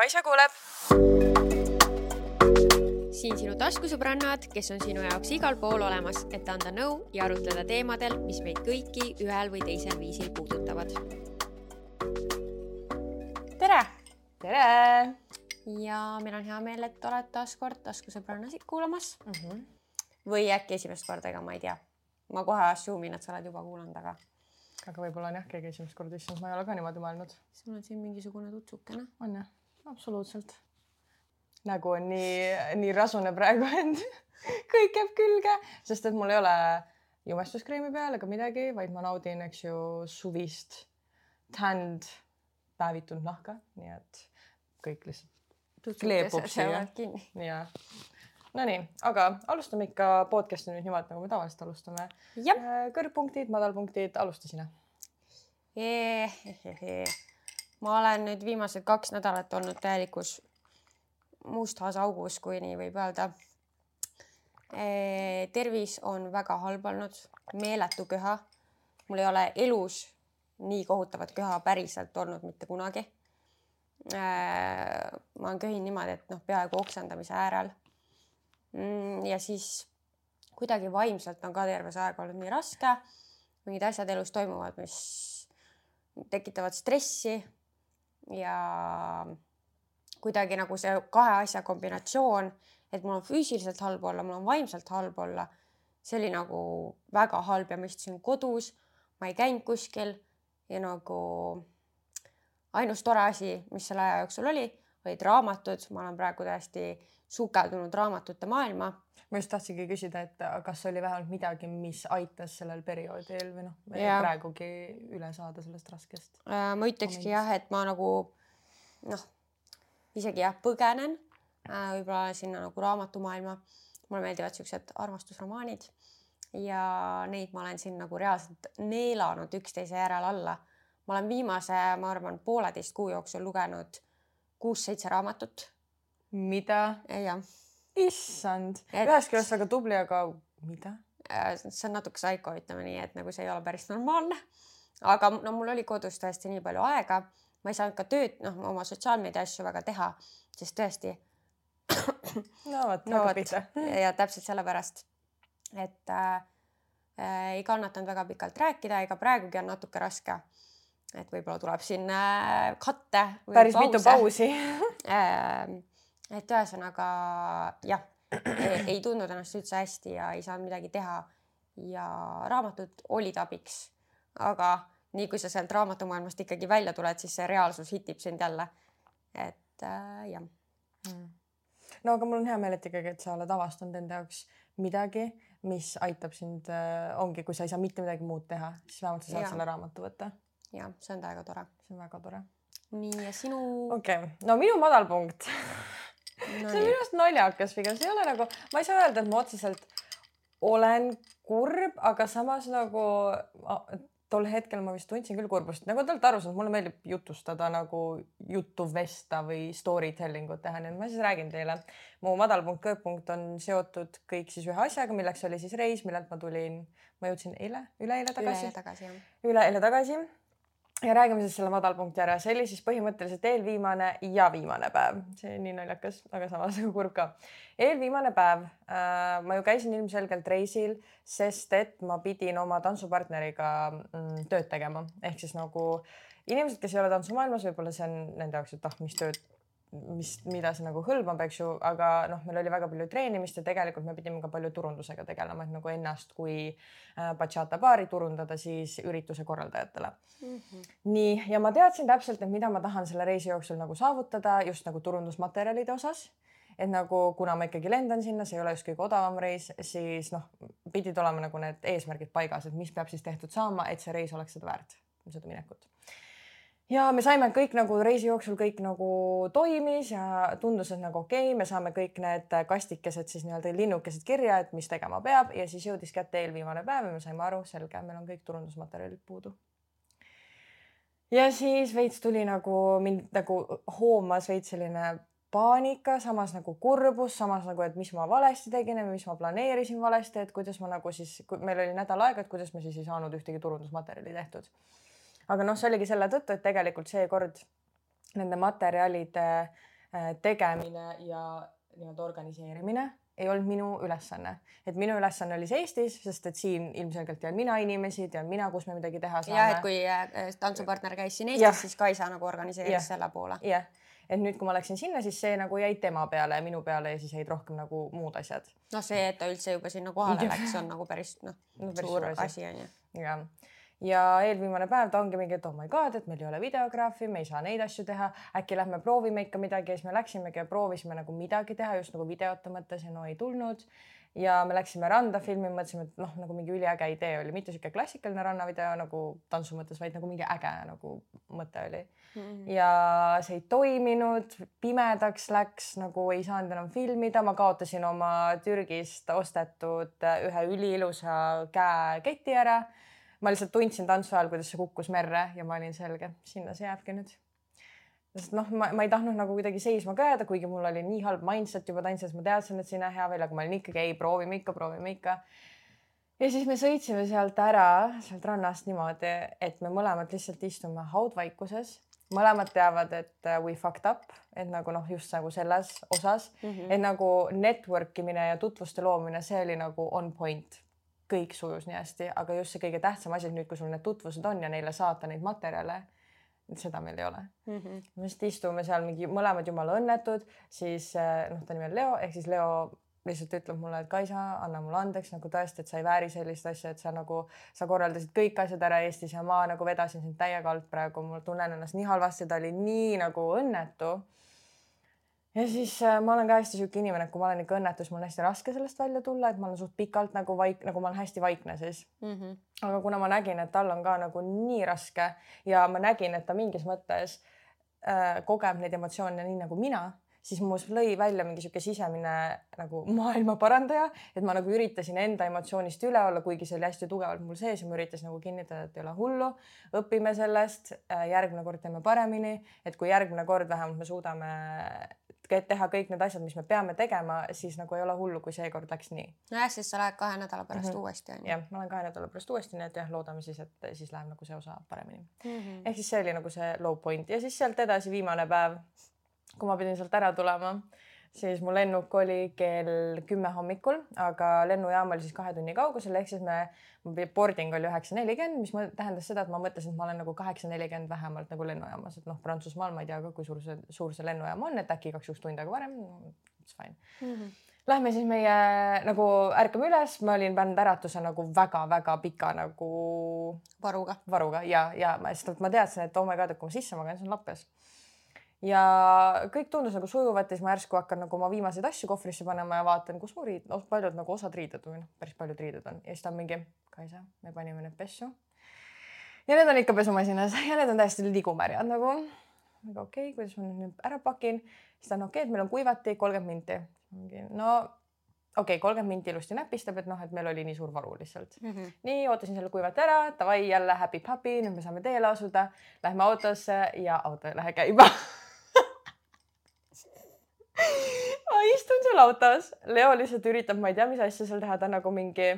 Kaisa kuuleb. siin sinu taskusõbrannad, kes on sinu jaoks igal pool olemas, et anda nõu ja arutleda teemadel, mis meid kõiki ühel või teisel viisil puudutavad. tere. tere ja meil on hea meel, et oled taas kord taskusõbrannasid kuulamas mm. -hmm. või äkki esimest korda, ega ma ei tea. ma kohe assume in, et sa oled juba kuulanud, aga. aga võib-olla on jah keegi esimest korda, issand, ma ei ole ka niimoodi mõelnud. sul on siin mingisugune tutsukene. on jah, absoluutselt. nägu on nii, nii rasune praegu, et kõik jääb külge, sest et mul ei ole jumestuskreemi peal ega midagi, vaid ma naudin, eks ju, suvist tanned päevitunud nahka, nii et kõik lihtsalt kleepub siia. ja, Nonii, aga alustame ikka podcast'i nüüd niimoodi, nagu me tavaliselt alustame. kõrgpunktid, madalpunktid, alusta sina. Ma olen nüüd viimased kaks nädalat olnud täielikus mustas augus, kui nii võib öelda. tervis on väga halb olnud, meeletu köha. mul ei ole elus nii kohutavat köha päriselt olnud mitte kunagi Äh, ma köhin niimoodi, et noh, peaaegu oksendamise äärel. Mm, ja siis kuidagi vaimselt on ka terve see aeg olnud nii raske. mingid asjad elus toimuvad, mis tekitavad stressi ja kuidagi nagu see kahe asja kombinatsioon, et mul on füüsiliselt halb olla, mul on vaimselt halb olla. see oli nagu väga halb ja ma istusin kodus, ma ei käinud kuskil ja nagu ainus tore asi, mis selle aja jooksul oli, olid raamatud, ma olen praegu täiesti sukeldunud raamatute maailma. ma just tahtsingi küsida, et kas oli vähemalt midagi, mis aitas sellel perioodil või noh, praegugi üle saada sellest raskest? Äh, ma ütlekski jah, et ma nagu noh, isegi jah, põgenen äh, võib-olla sinna nagu raamatumaailma. mulle meeldivad siuksed armastusromaanid ja neid ma olen siin nagu reaalselt neelanud üksteise järel alla ma olen viimase, ma arvan, pooleteist kuu jooksul lugenud kuus-seitse raamatut. Mida? issand ühest küljest väga tubli, aga mida? Äh, see on natuke saiko, ütleme nii, et nagu see ei ole päris normaalne. aga no mul oli kodus tõesti nii palju aega, ma ei saanud ka tööd, noh, oma sotsiaalmeedia asju väga teha, sest tõesti. no vot no,, väga pihta. ja täpselt sellepärast, et äh, äh, ei kannatanud väga pikalt rääkida, ega praegugi on natuke raske et võib-olla tuleb siin äh, katte. päris pause. mitu pausi ähm, et ühesõnaga jah, ei tundnud ennast üldse hästi ja ei saanud midagi teha. ja raamatud olid abiks, aga nii kui sa sealt raamatumaailmast ikkagi välja tuled, siis see reaalsus hitib sind jälle. et äh, jah mm.. no aga mul on hea meel, et ikkagi, et sa oled avastanud enda jaoks midagi, mis aitab sind äh,, ongi, kui sa ei saa mitte midagi muud teha, siis vähemalt sa saad ja. selle raamatu võtta ja see on väga tore. see on väga tore. nii ja sinu. okei okay., no minu madalpunkt no, see on minu arust naljakas pigem, see ei ole nagu, ma ei saa öelda, et ma otseselt olen kurb, aga samas nagu tol hetkel ma vist tundsin küll kurbust, nagu te olete aru saanud, mulle meeldib jutustada nagu juttu vesta või story telling ut teha, nii et ma siis räägin teile. mu madalpunkt, kõrgpunkt on seotud kõik siis ühe asjaga, milleks oli siis reis, millelt ma tulin, ma jõudsin eile, üleeile tagasi. üleeile tagasi jah. üleeile tagasi ja räägime siis selle madalpunkti ära, see oli siis põhimõtteliselt eelviimane ja viimane päev, see nii naljakas, aga samas nagu kurb ka. eelviimane päev. Äh,, ma ju käisin ilmselgelt reisil, sest et ma pidin oma tantsupartneriga mm, tööd tegema, ehk siis nagu inimesed, kes ei ole tantsumaailmas, võib-olla see on nende jaoks, et ah, mis tööd mis, mida see nagu hõlmab, eks ju, aga noh, meil oli väga palju treenimist ja tegelikult me pidime ka palju turundusega tegelema, et nagu ennast kui äh, bachata baari turundada siis ürituse korraldajatele mm. -hmm. nii, ja ma teadsin täpselt, et mida ma tahan selle reisi jooksul nagu saavutada just nagu turundusmaterjalide osas et nagu kuna ma ikkagi lendan sinna, see ei ole just kõige odavam reis, siis noh, pidid olema nagu need eesmärgid paigas, et mis peab siis tehtud saama, et see reis oleks seda väärt, seda minekut ja me saime kõik nagu reisi jooksul kõik nagu toimis ja tundus, et nagu okei okay,, me saame kõik need kastikesed siis nii-öelda linnukesed kirja, et mis tegema peab ja siis jõudis kätte eelviimane päev ja me saime aru, selge, meil on kõik turundusmaterjalid puudu. ja siis veits tuli nagu mind nagu hoomas veits selline paanika, samas nagu kurbus, samas nagu, et mis ma valesti tegin ja mis ma planeerisin valesti, et kuidas ma nagu siis, meil oli nädal aega, et kuidas me siis ei saanud ühtegi turundusmaterjali tehtud aga noh, see oligi selle tõttu, et tegelikult seekord nende materjalide äh, tegemine ja nii-öelda organiseerimine ei olnud minu ülesanne, et minu ülesanne oli see Eestis, sest et siin ilmselgelt tean mina inimesi, tean mina, kus me midagi teha saame. ja et kui äh, tantsupartner käis siin Eestis, siis Kaisa nagu organiseeris selle poole. jah, et nüüd, kui ma läksin sinna, siis see nagu jäi tema peale ja minu peale ja siis jäid rohkem nagu muud asjad. noh, see, et ta üldse juba sinna kohale läks, on nagu päris noh no, suur asi onju. jah ja eelviimane päev ta ongi mingi, et oh my god, et meil ei ole videograafi, me ei saa neid asju teha, äkki lähme proovime ikka midagi ja siis me läksimegi ja proovisime nagu midagi teha just nagu videote mõttes ja no ei tulnud. ja me läksime randa filmima, mõtlesime, et noh, nagu mingi üliäge idee oli, mitte sihuke klassikaline rannavideo nagu tantsu mõttes, vaid nagu mingi äge nagu mõte oli mm. -hmm. ja see ei toiminud, pimedaks läks, nagu ei saanud enam filmida, ma kaotasin oma Türgist ostetud ühe üliilusa käeketi ära ma lihtsalt tundsin tantsu ajal, kuidas see kukkus merre ja ma olin selge, sinna see jääbki nüüd. sest noh, ma, ma ei tahtnud nagu kuidagi seisma ka jääda, kuigi mul oli nii halb mindset juba tantsides, ma teadsin, et see ei näe hea välja, aga ma olin ikkagi ei, proovime ikka, proovime ikka. ja siis me sõitsime sealt ära, sealt rannast niimoodi, et me mõlemad lihtsalt istume haudvaikuses mõlemad teavad, et uh, we fucked up, et nagu noh, just nagu selles osas mm, -hmm. et nagu network imine ja tutvuste loomine, see oli nagu on point kõik sujus nii hästi, aga just see kõige tähtsam asi, et nüüd, kui sul need tutvused on ja neile saata neid materjale, seda meil ei ole mm. -hmm. me lihtsalt istume seal mingi mõlemad jumala õnnetud, siis eh, noh, ta nimi on Leo ehk siis Leo lihtsalt ütleb mulle, et Kaisa, anna mulle andeks nagu tõesti, et sa ei vääri sellist asja, et sa nagu, sa korraldasid kõik asjad ära Eestis ja ma nagu vedasin sind täiega alt praegu, ma tunnen ennast nii halvasti, ta oli nii nagu õnnetu ja siis äh, ma olen ka hästi sihuke inimene, et kui ma olen ikka õnnetu, siis mul on hästi raske sellest välja tulla, et ma olen suht pikalt nagu vaik, nagu ma olen hästi vaikne siis mm. -hmm. aga kuna ma nägin, et tal on ka nagu nii raske ja ma nägin, et ta mingis mõttes äh, kogeb neid emotsioone nii nagu mina, siis mul lõi välja mingi sihuke sisemine nagu maailma parandaja, et ma nagu üritasin enda emotsioonist üle olla, kuigi see oli hästi tugevalt mul sees ja ma üritasin nagu kinnitada, et ei ole hullu, õpime sellest, äh, järgmine kord teeme paremini, et kui järgmine kord vähemalt me suudame teha kõik need asjad, mis me peame tegema, siis nagu ei ole hullu, kui seekord läks nii. nojah, siis sa lähed kahe nädala pärast mm -hmm. uuesti onju. jah, ma lähen kahe nädala pärast uuesti, nii et jah, loodame siis, et siis läheb nagu see osa paremini mm. -hmm. ehk siis see oli nagu see low point ja siis sealt edasi viimane päev, kui ma pidin sealt ära tulema siis mu lennuk oli kell kümme hommikul, aga lennujaam oli siis kahe tunni kaugusel, ehk siis me, boarding oli üheksa nelikümmend, mis tähendas seda, et ma mõtlesin, et ma olen nagu kaheksa nelikümmend vähemalt nagu lennujaamas, et noh, Prantsusmaal ma ei tea ka, kui suur see, suur see lennujaam on, et äkki igaks juhuks tund aega varem. It's fine mm. -hmm. Lähme siis meie nagu ärkame üles, ma olin pannud äratuse nagu väga-väga pika nagu varuga, varuga ja, ja ma, sest ma teadsin, et oh my god, et kui ma sisse magan, siis on lappes ja kõik tundus nagu sujuvat ja siis ma järsku hakkan nagu oma viimaseid asju kohvrisse panema ja vaatan, kus mu riid, noh, paljud nagu osad riided või noh, päris paljud riided on ja siis ta on mingi, Kaisa, me panime need pessu. ja need on ikka pesumasinas ja need on täiesti ligumärjad nagu. aga okei okay,, kuidas ma nüüd ära pakin, siis ta on okei okay,, et meil on kuivati kolmkümmend minti. mingi no okei okay,, kolmkümmend minti ilusti näpistab, et noh, et meil oli nii suur varu lihtsalt mm. -hmm. nii ootasin selle kuivati ära, davai jälle happy-happy, nüüd me saame teele asuda. Lähme autosse ja auto ei lähe käima ma istun seal autos, Leo lihtsalt üritab, ma ei tea, mis asja seal teha, ta nagu mingi,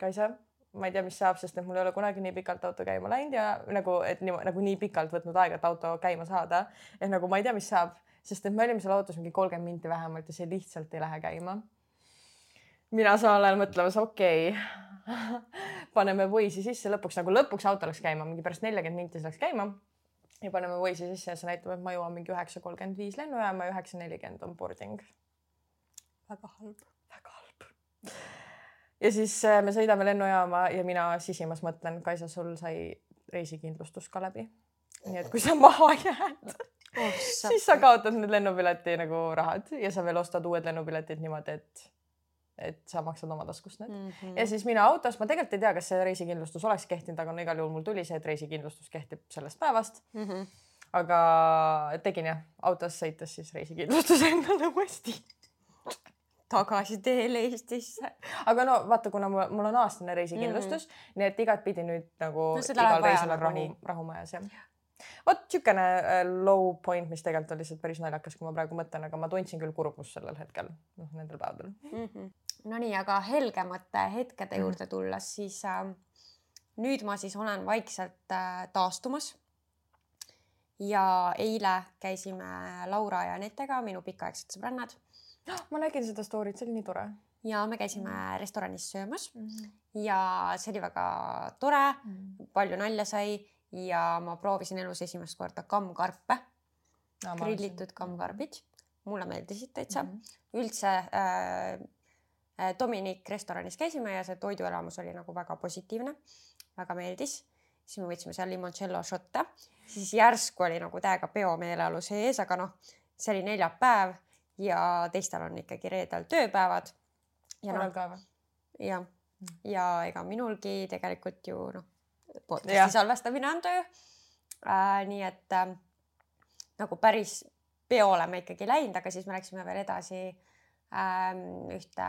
Kaisa, ma ei tea, mis saab, sest et mul ei ole kunagi nii pikalt auto käima läinud ja nagu, et nii, nagu nii pikalt võtnud aega, et auto käima saada. et nagu ma ei tea, mis saab, sest et me olime seal autos mingi kolmkümmend minti vähemalt ja see lihtsalt ei lähe käima. mina samal ajal mõtlemas, okei okay. paneme Waze'i sisse lõpuks nagu lõpuks auto läks käima, mingi pärast neljakümmet minti see läks käima ja paneme Waze'i sisse ja see näitab, et ma jõuan mingi üheksa kolmkümmend viis lennujaama ja üheksa nelikümmend on boarding. Väga halb. väga halb. ja siis äh, me sõidame lennujaama ja mina sisimas mõtlen, Kaisa, sul sai reisikindlustus ka läbi. nii et kui sa maha jääd oh,, siis sa kaotad need lennupileti nagu rahad ja sa veel ostad uued lennupiletid niimoodi, et et sa maksad oma taskust need mm. -hmm. ja siis mina autos, ma tegelikult ei tea, kas see reisikindlustus oleks kehtinud, aga no igal juhul mul tuli see, et reisikindlustus kehtib sellest päevast mm. -hmm. aga tegin jah, autos sõites siis reisikindlustuse endale uuesti tagasi teele Eestisse. aga no vaata, kuna mul, mul on aastane reisikindlustus mm, -hmm. nii et igatpidi nüüd nagu no, igal reisil on rahu, rahu majas jah vot niisugune äh, low point, mis tegelikult on lihtsalt päris naljakas, kui ma praegu mõtlen, aga ma tundsin küll kurbust sellel hetkel, noh nendel päevadel mm. -hmm Nonii, aga helgemate hetkede mm. juurde tulles, siis äh, nüüd ma siis olen vaikselt äh, taastumas. ja eile käisime Laura ja Anetega, minu pikaaegsed sõbrannad ma nägin seda story't, see oli nii tore ja me käisime mm. restoranis söömas mm. -hmm. ja see oli väga tore Mm palju nalja sai ja ma proovisin elus esimest korda kammkarpe No, grillitud kammkarbid. mulle meeldisid täitsa mm. -hmm. üldse äh, äh, Dominic restoranis käisime ja see toiduelamus oli nagu väga positiivne, väga meeldis. siis me võtsime seal limoncello šotte, siis järsku oli nagu täiega peomeeleolu sees, aga noh, see oli neljapäev ja teistel on ikkagi reedel tööpäevad. ja korral noh, jah, ja ega minulgi tegelikult ju noh, podcast'i salvestamine on töö äh,. nii et äh, nagu päris peole me ikkagi läinud, aga siis me läksime veel edasi ähm, ühte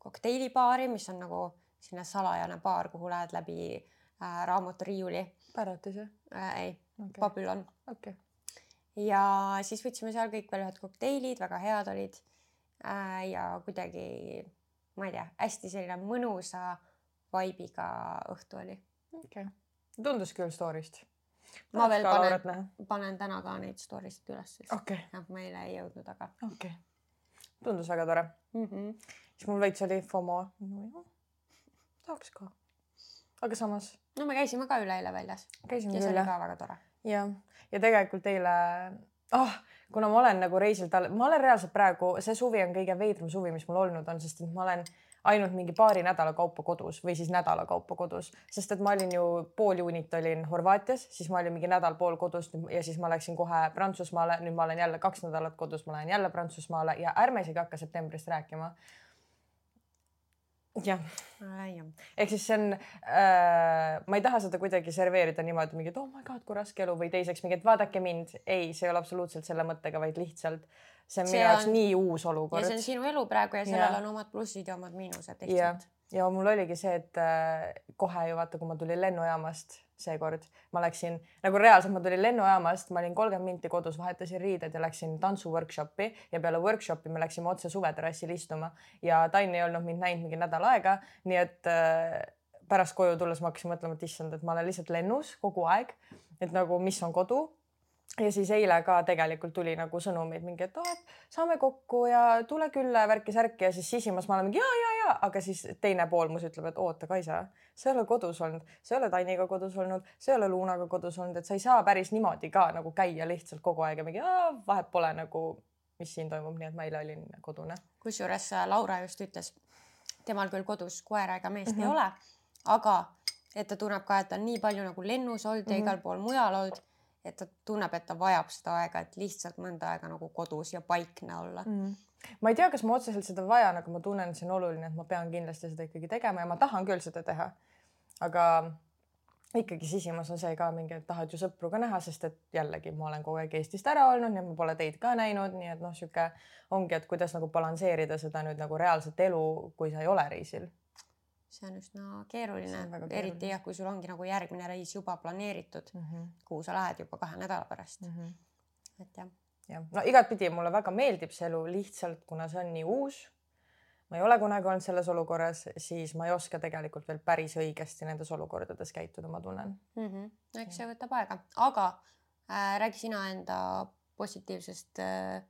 kokteilibaari, mis on nagu selline salajane baar, kuhu lähed läbi äh, raamaturiiuli Päratis jah? äh,. ei okei, Babylon okei. Ja siis võtsime seal kõik veel ühed kokteilid, väga head olid äh, ja kuidagi, ma ei tea, hästi selline mõnusa vibe'iga õhtu oli. okei. tundus küll story'st. ma veel panen, panen täna ka neid story sid üles, sest okei okay. jah, ma eile ei jõudnud, aga okei okay. tundus väga tore. mm. -hmm. siis mul veits oli FOMO no,. tahaks ka. aga samas no me käisime ka üleeile väljas käisime küll jah. ka väga tore. Jah, ja tegelikult eile, ah, kuna ma olen nagu reisil tal-, ma olen reaalselt praegu, see suvi on kõige veidram suvi, mis mul olnud on, sest et ma olen ainult mingi paari nädala kaupa kodus või siis nädala kaupa kodus, sest et ma olin ju pool juunit olin Horvaatias, siis ma olin mingi nädal-pool kodus ja siis ma läksin kohe Prantsusmaale, nüüd ma olen jälle kaks nädalat kodus, ma lähen jälle Prantsusmaale ja ärme isegi hakka septembrist rääkima. Jah ehk siis see on äh,, ma ei taha seda kuidagi serveerida niimoodi mingi, et oh my god, kui raske elu või teiseks mingi, et vaadake mind. ei, see ei ole absoluutselt selle mõttega, vaid lihtsalt see on minu jaoks on- nii uus ja olukord. see on sinu elu praegu ja sellel Jah. on omad plussid ja omad miinused ja lihtsalt., ja mul oligi see, et äh, kohe ju vaata, kui ma tulin lennujaamast seekord, ma läksin nagu reaalselt, ma tulin lennujaamast, ma olin kolmkümmend minti kodus, vahetasin riided ja läksin tantsu workshopi ja peale workshopi me läksime otse suveterrassil istuma. Ja Tainn ei olnud mind näinud mingi nädal aega, nii et äh, pärast koju tulles ma hakkasin mõtlema, et issand, et ma olen lihtsalt lennus kogu aeg, et nagu mis on kodu ja siis eile ka tegelikult tuli nagu sõnumeid mingi, et oh, saame kokku ja tule külla ja värki-särki ja siis sisimas ma olen mingi ja, ja, ja, aga siis teine pool mus ütleb, et oota, Kaisa, sa ei ole kodus olnud, sa ei ole Tainiga kodus olnud, sa ei ole Luunaga kodus olnud, et sa ei saa päris niimoodi ka nagu käia lihtsalt kogu aeg ja mingi vahet pole nagu, mis siin toimub, nii et ma eile olin kodune. kusjuures äh, Laura just ütles, temal küll kodus koera ega meest mm Mhm. -hmm. ei ole, aga et ta tunneb ka, et ta on nii palju nagu lennus olnud mm -hmm. ja Mhm. igal pool mujal olnud, et ta tunneb, et ta vajab seda aega, et lihtsalt mõnda aega nagu kodus ja paikne olla mm.. ma ei tea, kas ma otseselt seda vajan, aga ma tunnen, et see on oluline, et ma pean kindlasti seda ikkagi tegema ja ma tahan küll seda teha. aga ikkagi sisimas on see ka mingi, et tahad ju sõpru ka näha, sest et jällegi ma olen kogu aeg Eestist ära olnud, et ma pole teid ka näinud, nii et noh, sihuke ongi, et kuidas nagu balansseerida seda nüüd nagu reaalset elu, kui sa ei ole reisil see on üsna keeruline eriti jah, kui sul ongi nagu järgmine reis juba planeeritud, mm. -hmm. kuhu sa lähed juba kahe nädala pärast Mm mm, -hmm. et jah jah, no igatpidi mulle väga meeldib see elu lihtsalt, kuna see on nii uus. ma ei ole kunagi olnud selles olukorras, siis ma ei oska tegelikult veel päris õigesti nendes olukordades käituda, ma tunnen. mm. -hmm. no eks see võtab aega, aga äh, räägi sina enda positiivsest äh,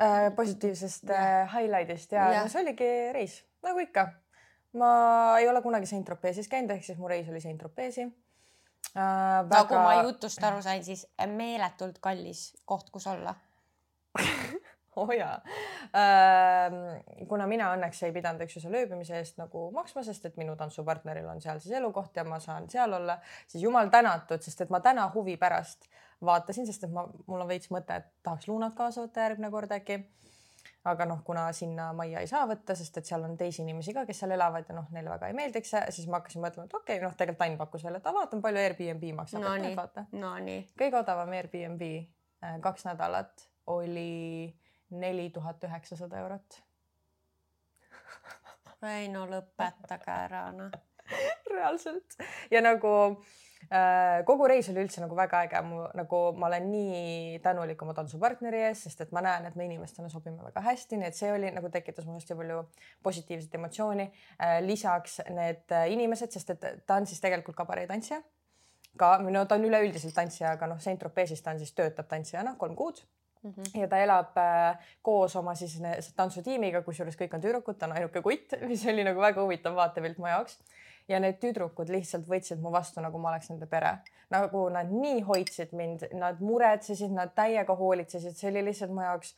äh, positiivsest Jah. äh, highlight'ist ja, ja. No, see oligi reis nagu ikka. Ma ei ole kunagi Saint-Tropez'is käinud, ehk siis mu reis oli Saint-Tropez'i äh,. nagu ma jutust aru sain, siis meeletult kallis koht, kus olla. oo oh jaa ähm,. kuna mina õnneks ei pidanud, eks ju, selle ööbimise eest nagu maksma, sest et minu tantsupartneril on seal siis elukoht ja ma saan seal olla, siis jumal tänatud, sest et ma täna huvi pärast vaatasin, sest et ma, mul on veits mõte, et tahaks Luunat kaasa võtta järgmine kord äkki. Aga noh, kuna sinna majja ei saa võtta, sest et seal on teisi inimesi ka, kes seal elavad ja noh, neile väga ei meeldiks see, siis ma hakkasin mõtlema, et okei okay,, noh, tegelikult Ain pakkus välja, et aa, vaatan, palju Airbnb maksab no nii vaata, Nonii, kõige odavam Airbnb äh, kaks nädalat oli neli tuhat üheksasada eurot. ei no lõpetage ära noh. reaalselt ja nagu kogu reis oli üldse nagu väga äge, mu nagu ma olen nii tänulik oma tantsupartneri ees, sest et ma näen, et me inimestena sobime väga hästi, nii et see oli nagu tekitas mul hästi palju positiivset emotsiooni äh,. lisaks need äh, inimesed, sest et ta on siis tegelikult kabareetantsija ka, no ta on üleüldiselt tantsija, aga noh, Saint-Tropez'is ta on siis, töötab tantsijana kolm kuud mm. -hmm. ja ta elab äh, koos oma siis tantsutiimiga, kusjuures kõik on tüdrukud, ta on ainuke kutt, mis oli nagu väga huvitav vaatepilt mu jaoks. Ja need tüdrukud lihtsalt võtsid mu vastu, nagu ma oleks nende pere, nagu nad nii hoidsid mind, nad muretsesid, nad täiega hoolitsesid, see oli lihtsalt mu jaoks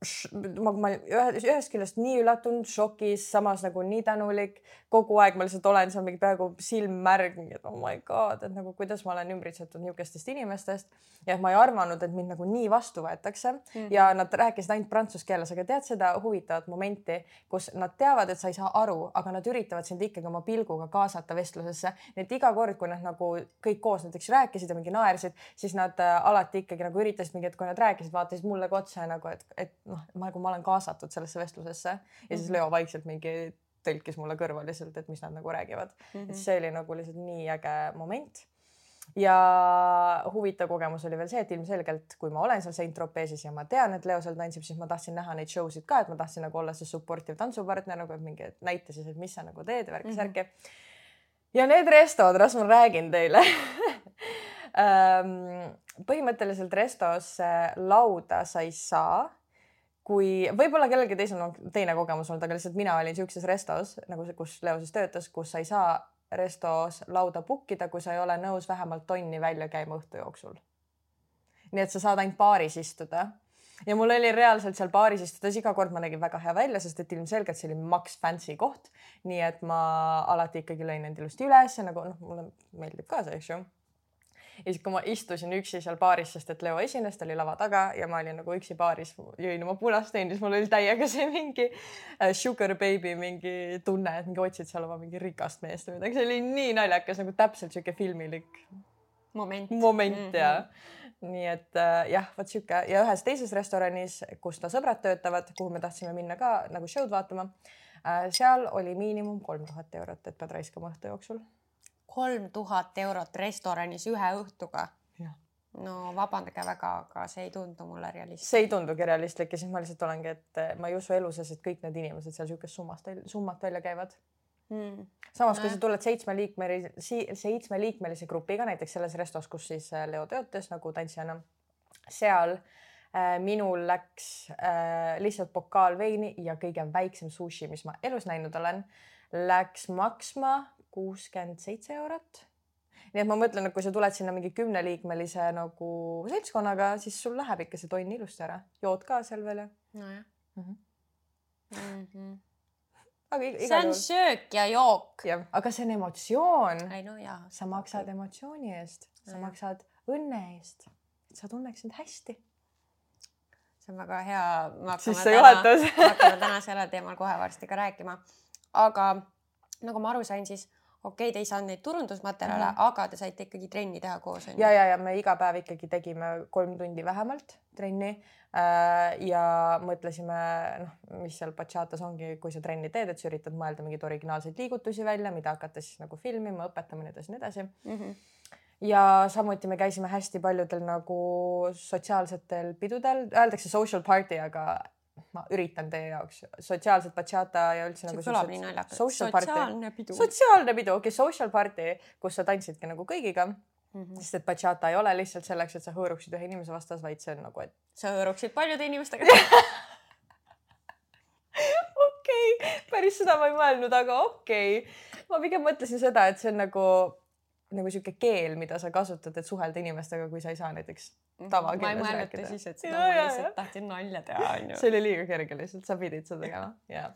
ma, ma ühe, ühest küljest nii üllatunud, šokis, samas nagu nii tänulik. kogu aeg ma lihtsalt olen seal mingi peaaegu silm märg, mingi et oh my god, et nagu kuidas ma olen ümbritsetud niisugustest inimestest ja et ma ei arvanud, et mind nagu nii vastu võetakse mm -hmm. ja nad rääkisid ainult prantsuse keeles, aga tead seda huvitavat momenti, kus nad teavad, et sa ei saa aru, aga nad üritavad sind ikkagi oma pilguga kaasata vestlusesse. nii et iga kord, kui nad nagu kõik koos näiteks rääkisid ja mingi naersid, siis nad äh, alati ikkagi nagu üritasid mingi, et kui nad rääkisid, vaatasid mulle ka otsa nagu, et, et noh, nagu ma olen kaasatud sellesse vestlusesse ja siis Leo vaikselt mingi tõlkis mulle kõrva lihtsalt, et mis nad nagu räägivad mm. -hmm. et see oli nagu lihtsalt nii äge moment. ja huvitav kogemus oli veel see, et ilmselgelt, kui ma olen seal Saint-Tropez'is ja ma tean, et Leo seal tantsib, siis ma tahtsin näha neid show sid ka, et ma tahtsin nagu olla see supportive tantsupartner nagu, et mingi et näita siis, et mis sa nagu teed ja värki-särki mm. -hmm. ja need restod, las ma räägin teile ähm, põhimõtteliselt restos lauda sa ei saa kui võib-olla kellelgi teisel on teine kogemus olnud, aga lihtsalt mina olin siukses restos nagu see, kus Leo siis töötas, kus sa ei saa restos lauda book ida, kui sa ei ole nõus vähemalt tonni välja käima õhtu jooksul. nii et sa saad ainult baaris istuda ja mul oli reaalselt seal baaris istudes iga kord ma nägin väga hea välja, sest et ilmselgelt see oli maks fancy koht. nii et ma alati ikkagi lõin end ilusti üles nagu noh, mulle meeldib ka see, eks ju ja siis, kui ma istusin üksi seal baaris, sest et Leo esines, ta oli lava taga ja ma olin nagu üksi baaris, jõin oma punast veini, siis mul oli täiega see mingi äh, sugar baby mingi tunne, et mingi otsid seal oma mingi rikast meest või midagi, see oli nii naljakas nagu täpselt sihuke filmilik moment, moment mm -hmm. ja nii et äh, jah, vot sihuke ja ühes teises restoranis, kus ta sõbrad töötavad, kuhu me tahtsime minna ka nagu show'd vaatama äh,. seal oli miinimum kolm tuhat eurot, et pead raiskama õhtu jooksul kolm tuhat eurot restoranis ühe õhtuga. no vabandage väga, aga see ei tundu mulle realistlik. see ei tundugi realistlik ja siis ma lihtsalt olengi, et eh, ma ei usu elu sees, et kõik need inimesed seal niisugust summast, summat välja käivad mm.. samas, kui sa tuled seitsmeliikmelise, seitsmeliikmelise grupiga näiteks selles restos, kus siis eh, Leo töötas nagu tantsijana, seal äh, minul läks äh, lihtsalt pokaal veini ja kõige väiksem sushi, mis ma elus näinud olen, läks maksma kuuskümmend seitse eurot. nii et ma mõtlen, et kui sa tuled sinna mingi kümneliikmelise nagu seltskonnaga, siis sul läheb ikka see tonn ilusti ära, jood ka seal veel ja. nojah mm. -hmm. Mm -hmm. aga igal see on juhul. söök ja jook. jah, aga see on emotsioon. no jaa. sa maksad emotsiooni eest, sa Jah. maksad õnne eest, et sa tunneksid hästi. see on väga hea. sissejuhatus. hakkame täna sellel teemal kohe varsti ka rääkima. aga nagu ma aru sain, siis okei okay,, te ei saanud neid turundusmaterjale mm. -hmm. aga te saite ikkagi trenni teha koos ja, ja, ja me iga päev ikkagi tegime kolm tundi vähemalt trenni äh, ja mõtlesime, noh, mis seal bachatas ongi, kui sa trenni teed, et sa üritad mõelda mingeid originaalseid liigutusi välja, mida hakata siis nagu filmima, õpetama, nii edasi, nii edasi. mm. -hmm. ja samuti me käisime hästi paljudel nagu sotsiaalsetel pidudel, öeldakse social party, aga ma üritan teie jaoks sotsiaalset bachata ja üldse see nagu kõlab nii party. sotsiaalne pidu. sotsiaalne pidu, okei okay,, social party, kus sa tantsidki nagu kõigiga Mm -hmm. sest et bachata ei ole lihtsalt selleks, et sa hõõruksid ühe inimese vastas, vaid see on nagu, et sa hõõruksid paljude inimestega okei okay,, päris seda ma ei mõelnud, aga okei okay.. ma pigem mõtlesin seda, et see on nagu, nagu sihuke keel, mida sa kasutad, et suhelda inimestega, kui sa ei saa näiteks tavakeeles ma ei mõelnud rääkida. Ja, seda ma lihtsalt ja. tahtsin nalja teha onju. see oli liiga kerge lihtsalt, sa pidid seda tegema ja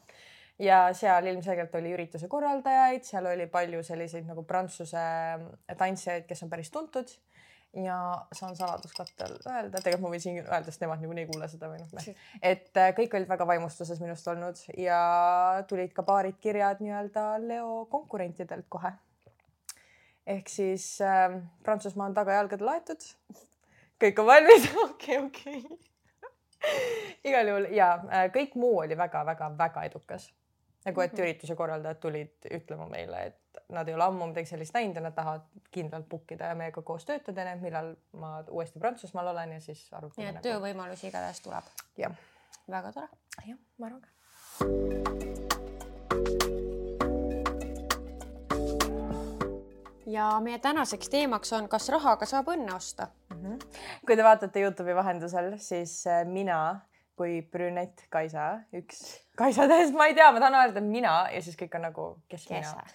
ja seal ilmselgelt oli ürituse korraldajaid, seal oli palju selliseid nagu prantsuse tantsijaid, kes on päris tuntud ja saan saladuskatte all öelda, tegelikult ma võin siin öelda, sest nemad niikuinii ei kuule seda või noh, et äh, kõik olid väga vaimustuses minust olnud ja tulid ka paarid kirjad nii-öelda Leo konkurentidelt kohe. ehk siis äh, Prantsusmaa on tagajalgadel aetud. Kõik on valmis, okei, okei. igal juhul ja äh, kõik muu oli väga-väga-väga edukas. nagu et Mhm. ürituse korraldajad tulid ütlema meile, et nad ei ole ammu midagi sellist näinud ja nad tahavad kindlalt book ida ja meiega koos töötada, enne millal ma uuesti Prantsusmaal olen ja siis nii arutame et töövõimalusi igatahes tuleb. jah, väga tore. jah, ma arvan ka. Ja meie tänaseks teemaks on, kas rahaga saab õnne osta mm. -hmm. kui te vaatate Youtube'i vahendusel, siis äh, mina kui brünett Kaisa, üks Kaisa täiesti, ma ei tea, ma tahan öelda mina ja siis kõik on nagu, kes, kes mina.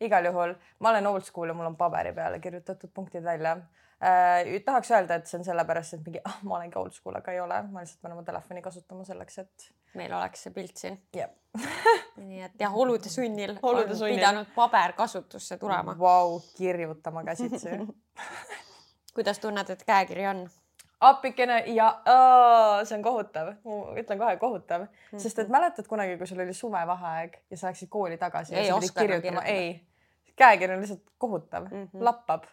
igal juhul ma olen old school ja mul on paberi peale kirjutatud punktid välja äh,. tahaks öelda, et see on sellepärast, et mingi ah, ma olengi old school, aga ei ole, ma lihtsalt pean oma telefoni kasutama selleks, et. Meil oleks see pilt siin. nii et jah, olude sunnil olude on sunnil. pidanud paber kasutusse tulema. Vau, kirjutama käsitsi kuidas tunned, et käekiri on? appikene ja oh, see on kohutav, ütlen kohe kohutav mm, -hmm. sest et mäletad kunagi, kui sul oli suvevaheaeg ja sa läksid kooli tagasi. ei oska kirjutama, ei, käekiri on lihtsalt kohutav mm, -hmm. lappab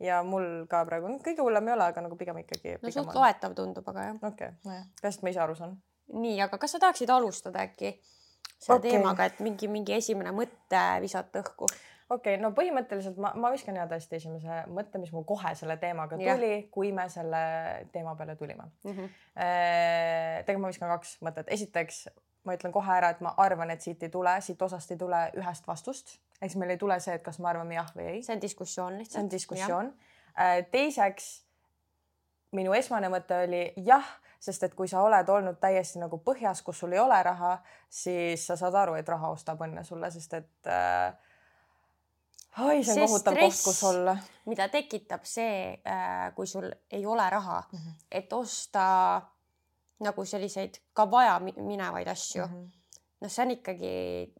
ja mul ka praegu no, kõige hullem ei ole, aga nagu pigem ikkagi. no suht loetav tundub, aga jah. okei okay,, nojah, peaasi, et ma ise aru saan. Nii, aga kas sa tahaksid alustada äkki selle okay. teemaga, et mingi, mingi esimene mõte visata õhku? okei okay,, no põhimõtteliselt ma, ma viskan hea tõesti esimese mõtte, mis mul kohe selle teemaga tuli, kui me selle teema peale tulime mm. -hmm. tegelikult ma viskan kaks mõtet, esiteks ma ütlen kohe ära, et ma arvan, et siit ei tule, siit osast ei tule ühest vastust, siis meil ei tule see, et kas me arvame jah või ei. see on diskussioon lihtsalt. see on diskussioon. Äh, teiseks, minu esmane mõte oli jah sest et kui sa oled olnud täiesti nagu põhjas, kus sul ei ole raha, siis sa saad aru, et raha ostab õnne sulle, sest et äh, oi, see on kohutav koht, kus olla. mida tekitab see äh,, kui sul ei ole raha mm, -hmm. et osta nagu selliseid ka vaja minevaid asju mm. -hmm. noh, see on ikkagi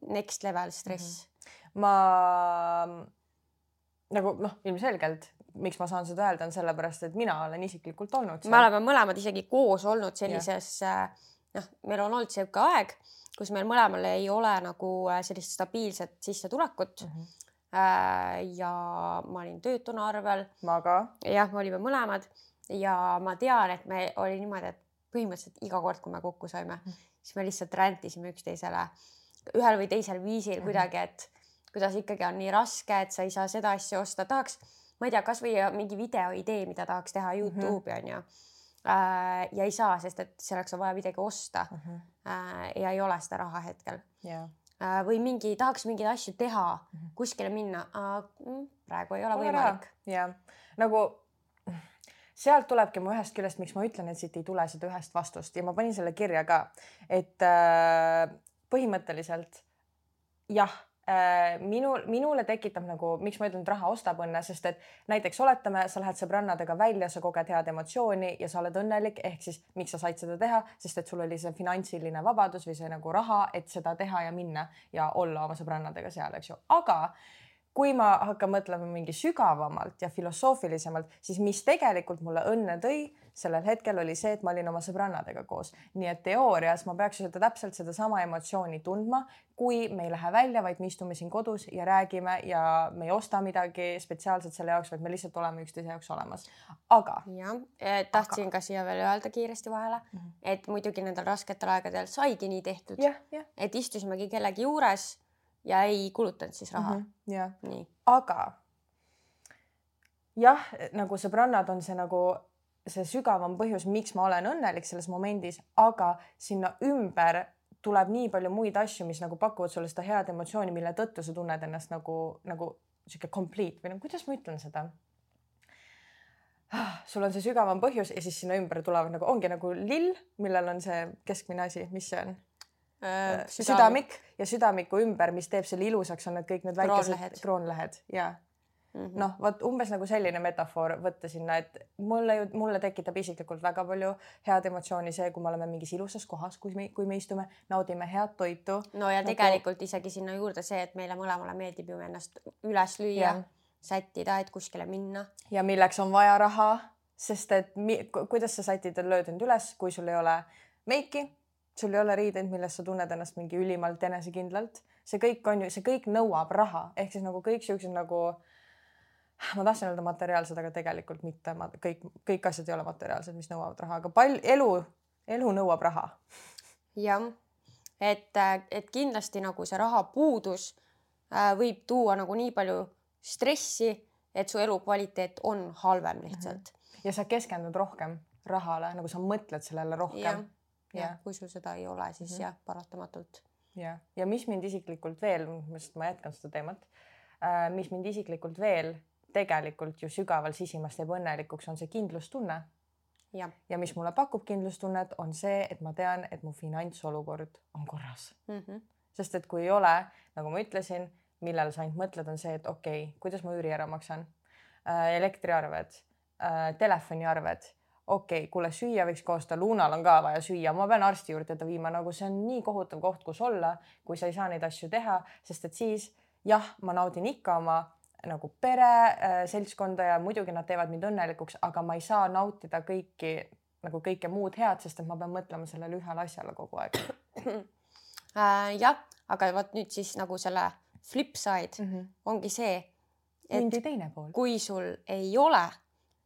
next level stress mm. -hmm. ma nagu noh, ilmselgelt miks ma saan seda öelda, on sellepärast, et mina olen isiklikult olnud seal. me oleme mõlemad isegi koos olnud sellises äh, noh, meil on olnud sihuke aeg, kus meil mõlemal ei ole nagu äh, sellist stabiilset sissetulekut mm. -hmm. ja ma olin töötuna arvel. ma ka. jah, me olime mõlemad ja ma tean, et me oli niimoodi, et põhimõtteliselt iga kord, kui me kokku saime -hmm. siis me lihtsalt rändisime üksteisele ühel või teisel viisil mm -hmm. kuidagi, et kuidas ikkagi on nii raske, et sa ei saa seda asja osta, tahaks ma ei tea, kasvõi mingi videoidee, mida tahaks teha mhm. Youtube'i on ju äh,. ja ei saa, sest et selleks on vaja midagi osta mm. -hmm. äh, ja ei ole seda raha hetkel yeah.. Äh, või mingi, tahaks mingeid asju teha mm, -hmm. kuskile minna äh,. praegu ei ole Pole võimalik. jah, nagu sealt tulebki mu ühest küljest, miks ma ütlen, et siit ei tule seda ühest vastust ja ma panin selle kirja ka, et äh, põhimõtteliselt jah Äh, minul, minule tekitab nagu, miks ma ütlen, et raha ostab õnne, sest et näiteks oletame, sa lähed sõbrannadega välja, sa koged head emotsiooni ja sa oled õnnelik, ehk siis miks sa said seda teha, sest et sul oli see finantsiline vabadus või see nagu raha, et seda teha ja minna ja olla oma sõbrannadega seal, eks ju, aga kui ma hakkan mõtlema mingi sügavamalt ja filosoofilisemalt, siis mis tegelikult mulle õnne tõi sellel hetkel oli see, et ma olin oma sõbrannadega koos. nii et teoorias ma peaks seda täpselt sedasama emotsiooni tundma, kui me ei lähe välja, vaid me istume siin kodus ja räägime ja me ei osta midagi spetsiaalselt selle jaoks, vaid me lihtsalt oleme üksteise jaoks olemas. aga. jah, eh, tahtsin aga. ka siia veel öelda kiiresti vahele mm, -hmm. et muidugi nendel rasketel aegadel saigi nii tehtud. et istusimegi kellegi juures ja ei kulutanud siis raha mm. -hmm, jah, aga jah, nagu sõbrannad on see nagu see sügavam põhjus, miks ma olen õnnelik selles momendis, aga sinna ümber tuleb nii palju muid asju, mis nagu pakuvad sulle seda head emotsiooni, mille tõttu sa tunned ennast nagu, nagu sihuke complete või no kuidas ma ütlen seda ah,. sul on see sügavam põhjus ja siis sinna ümber tulevad nagu ongi nagu lill, millel on see keskmine asi, mis see on Äh, äh, südamik. ja südamiku ümber, mis teeb selle ilusaks, on need kõik need väikesed kroonlehed ja mm -hmm. noh, vot umbes nagu selline metafoor võtta sinna, et mulle ju, mulle tekitab isiklikult väga palju head emotsiooni see, kui me oleme mingis ilusas kohas, kui me, kui me istume, naudime head toitu. no ja nagu... tegelikult isegi sinna juurde see, et meile mõlemale meeldib ju ennast üles lüüa, sättida, et kuskile minna. ja milleks on vaja raha, sest et mi, kuidas sa sätid lööd end üles, kui sul ei ole meiki sul ei ole riideid, milles sa tunned ennast mingi ülimalt enesekindlalt, see kõik on ju, see kõik nõuab raha, ehk siis nagu kõik siuksed nagu ma tahtsin öelda materiaalsed, aga tegelikult mitte, ma kõik, kõik asjad ei ole materiaalsed, mis nõuavad raha, aga palju elu, elu nõuab raha. jah, et, et kindlasti nagu see rahapuudus äh, võib tuua nagu nii palju stressi, et su elukvaliteet on halvem lihtsalt mm. -hmm. ja sa keskendud rohkem rahale, nagu sa mõtled sellele rohkem jah, kui sul seda ei ole, siis mm -hmm. jah, paratamatult. jah, ja mis mind isiklikult veel, ma jätkan seda teemat äh,, mis mind isiklikult veel tegelikult ju sügaval sisimas teeb õnnelikuks, on see kindlustunne. ja mis mulle pakub kindlustunnet, on see, et ma tean, et mu finantsolukord on korras. Mm -hmm. sest et kui ei ole, nagu ma ütlesin, millele sa ainult mõtled, on see, et okei okay,, kuidas ma üüri ära maksan? Äh,, elektriarved äh,, telefoniarved, okei okay,, kuule süüa võiks ka osta, Lunal on ka vaja süüa, ma pean arsti juurde ta viima, nagu see on nii kohutav koht, kus olla, kui sa ei saa neid asju teha, sest et siis jah, ma naudin ikka oma nagu pere äh,, seltskonda ja muidugi nad teevad mind õnnelikuks, aga ma ei saa nautida kõiki nagu kõike muud head, sest et ma pean mõtlema sellele ühele asjale kogu aeg äh,. jah, aga vot nüüd siis nagu selle flip side mm. -hmm. ongi see, et kui sul ei ole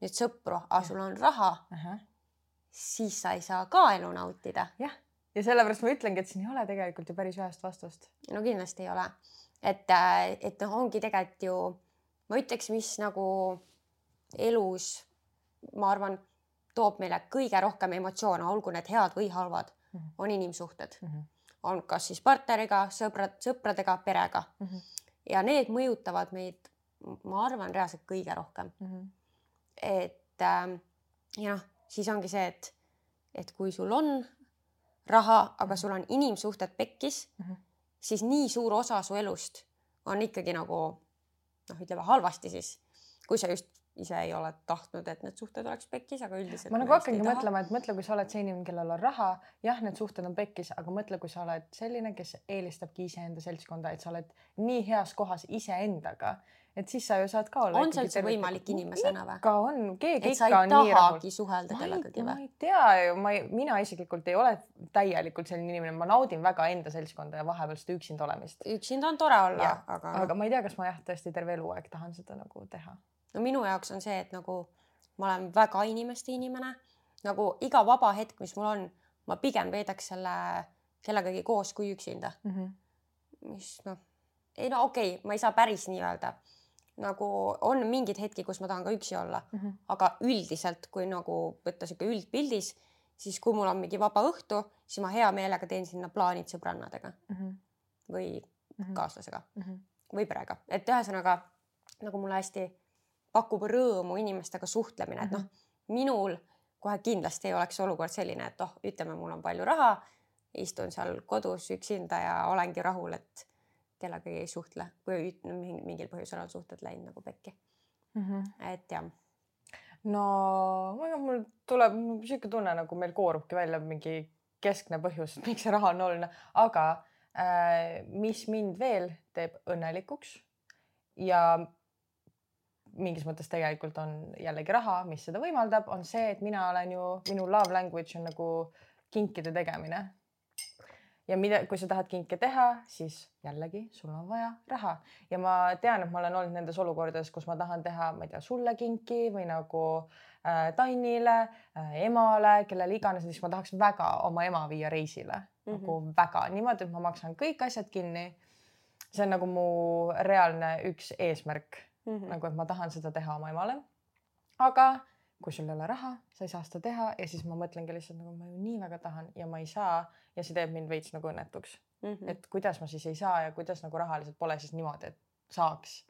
nüüd sõpru, aga sul on raha, ahah, siis sa ei saa ka elu nautida. jah, ja sellepärast ma ütlengi, et siin ei ole tegelikult ju päris ühest vastust. no kindlasti ei ole. et, et noh, ongi tegelikult ju, ma ütleks, mis nagu elus, ma arvan, toob meile kõige rohkem emotsioone, olgu need head või halvad, Mhm. on inimsuhted. mm. -hmm. on kas siis partneriga, sõbrad, sõpradega, perega Mm -hmm. ja need mõjutavad meid, ma arvan, reaalselt kõige rohkem. Mm -hmm. et ähm, ja noh, siis ongi see, et, et kui sul on raha, aga sul on inimsuhted pekkis Mhm. siis nii suur osa su elust on ikkagi nagu noh, ütleme halvasti siis, kui sa just ise ei ole tahtnud, et need suhted oleks pekkis, aga üldiselt. ma nagu hakkangi mõtlema, et mõtle, kui sa oled see inimene, kellel on raha, jah, need suhted on pekkis, aga mõtle, kui sa oled selline, kes eelistabki iseenda seltskonda, et sa oled nii heas kohas iseendaga, et siis sa ju saad ka olla. on see üldse võimalik inimesena või? ikka on, keegi ikka on nii rahul. suhelda ma ei, kellegagi ma või? ei tea ju, ma ei, mina isiklikult ei ole täielikult selline inimene, ma naudin väga enda seltskonda ja vahepeal seda üksinda olemist. üksinda on tore olla, aga, aga ma ei tea, kas ma jah, tõesti terve eluaeg tahan seda nagu teha. no minu jaoks on see, et nagu ma olen väga inimeste inimene, nagu iga vaba hetk, mis mul on, ma pigem veedaks selle kellegagi koos kui üksinda, mm. -hmm. mis noh, ei no okei okay,, ma ei saa päris nii öelda. Nagu on mingeid hetki, kus ma tahan ka üksi olla, Mm -hmm. aga üldiselt, kui nagu võtta sihuke üldpildis, siis kui mul on mingi vaba õhtu, siis ma hea meelega teen sinna plaanid sõbrannadega Mm -hmm. või Mm -hmm. kaaslasega Mm -hmm. või perega, et ühesõnaga nagu mulle hästi pakub rõõmu inimestega suhtlemine, et noh, minul kohe kindlasti ei oleks olukord selline, et oh, ütleme, mul on palju raha, istun seal kodus üksinda ja olengi rahul, et kellegagi ei suhtle, kui mingil põhjusel on suhted läinud nagu pekki, Mm -hmm. et jah. no mul tuleb sihuke tunne, nagu meil koorubki välja mingi keskne põhjus, miks see raha on oluline, aga äh, mis mind veel teeb õnnelikuks ja mingis mõttes tegelikult on jällegi raha, mis seda võimaldab, on see, et mina olen ju, minu love language on nagu kinkide tegemine. Ja mida, kui sa tahad kinke teha, siis jällegi sul on vaja raha ja ma tean, et ma olen olnud nendes olukordades, kus ma tahan teha, ma ei tea, sulle kinki või nagu äh, Tannile äh,, emale, kellele iganes, siis ma tahaks väga oma ema viia reisile mm -hmm. nagu väga niimoodi, et ma maksan kõik asjad kinni. see on nagu mu reaalne üks eesmärk Mm mm. nagu, et ma tahan seda teha oma emale. aga kui sul ei ole raha, sa ei saa seda teha ja siis ma mõtlengi lihtsalt nagu ma ju nii väga tahan ja ma ei saa ja see teeb mind veits nagu õnnetuks -hmm. et kuidas ma siis ei saa ja kuidas nagu rahaliselt pole siis niimoodi, et saaks.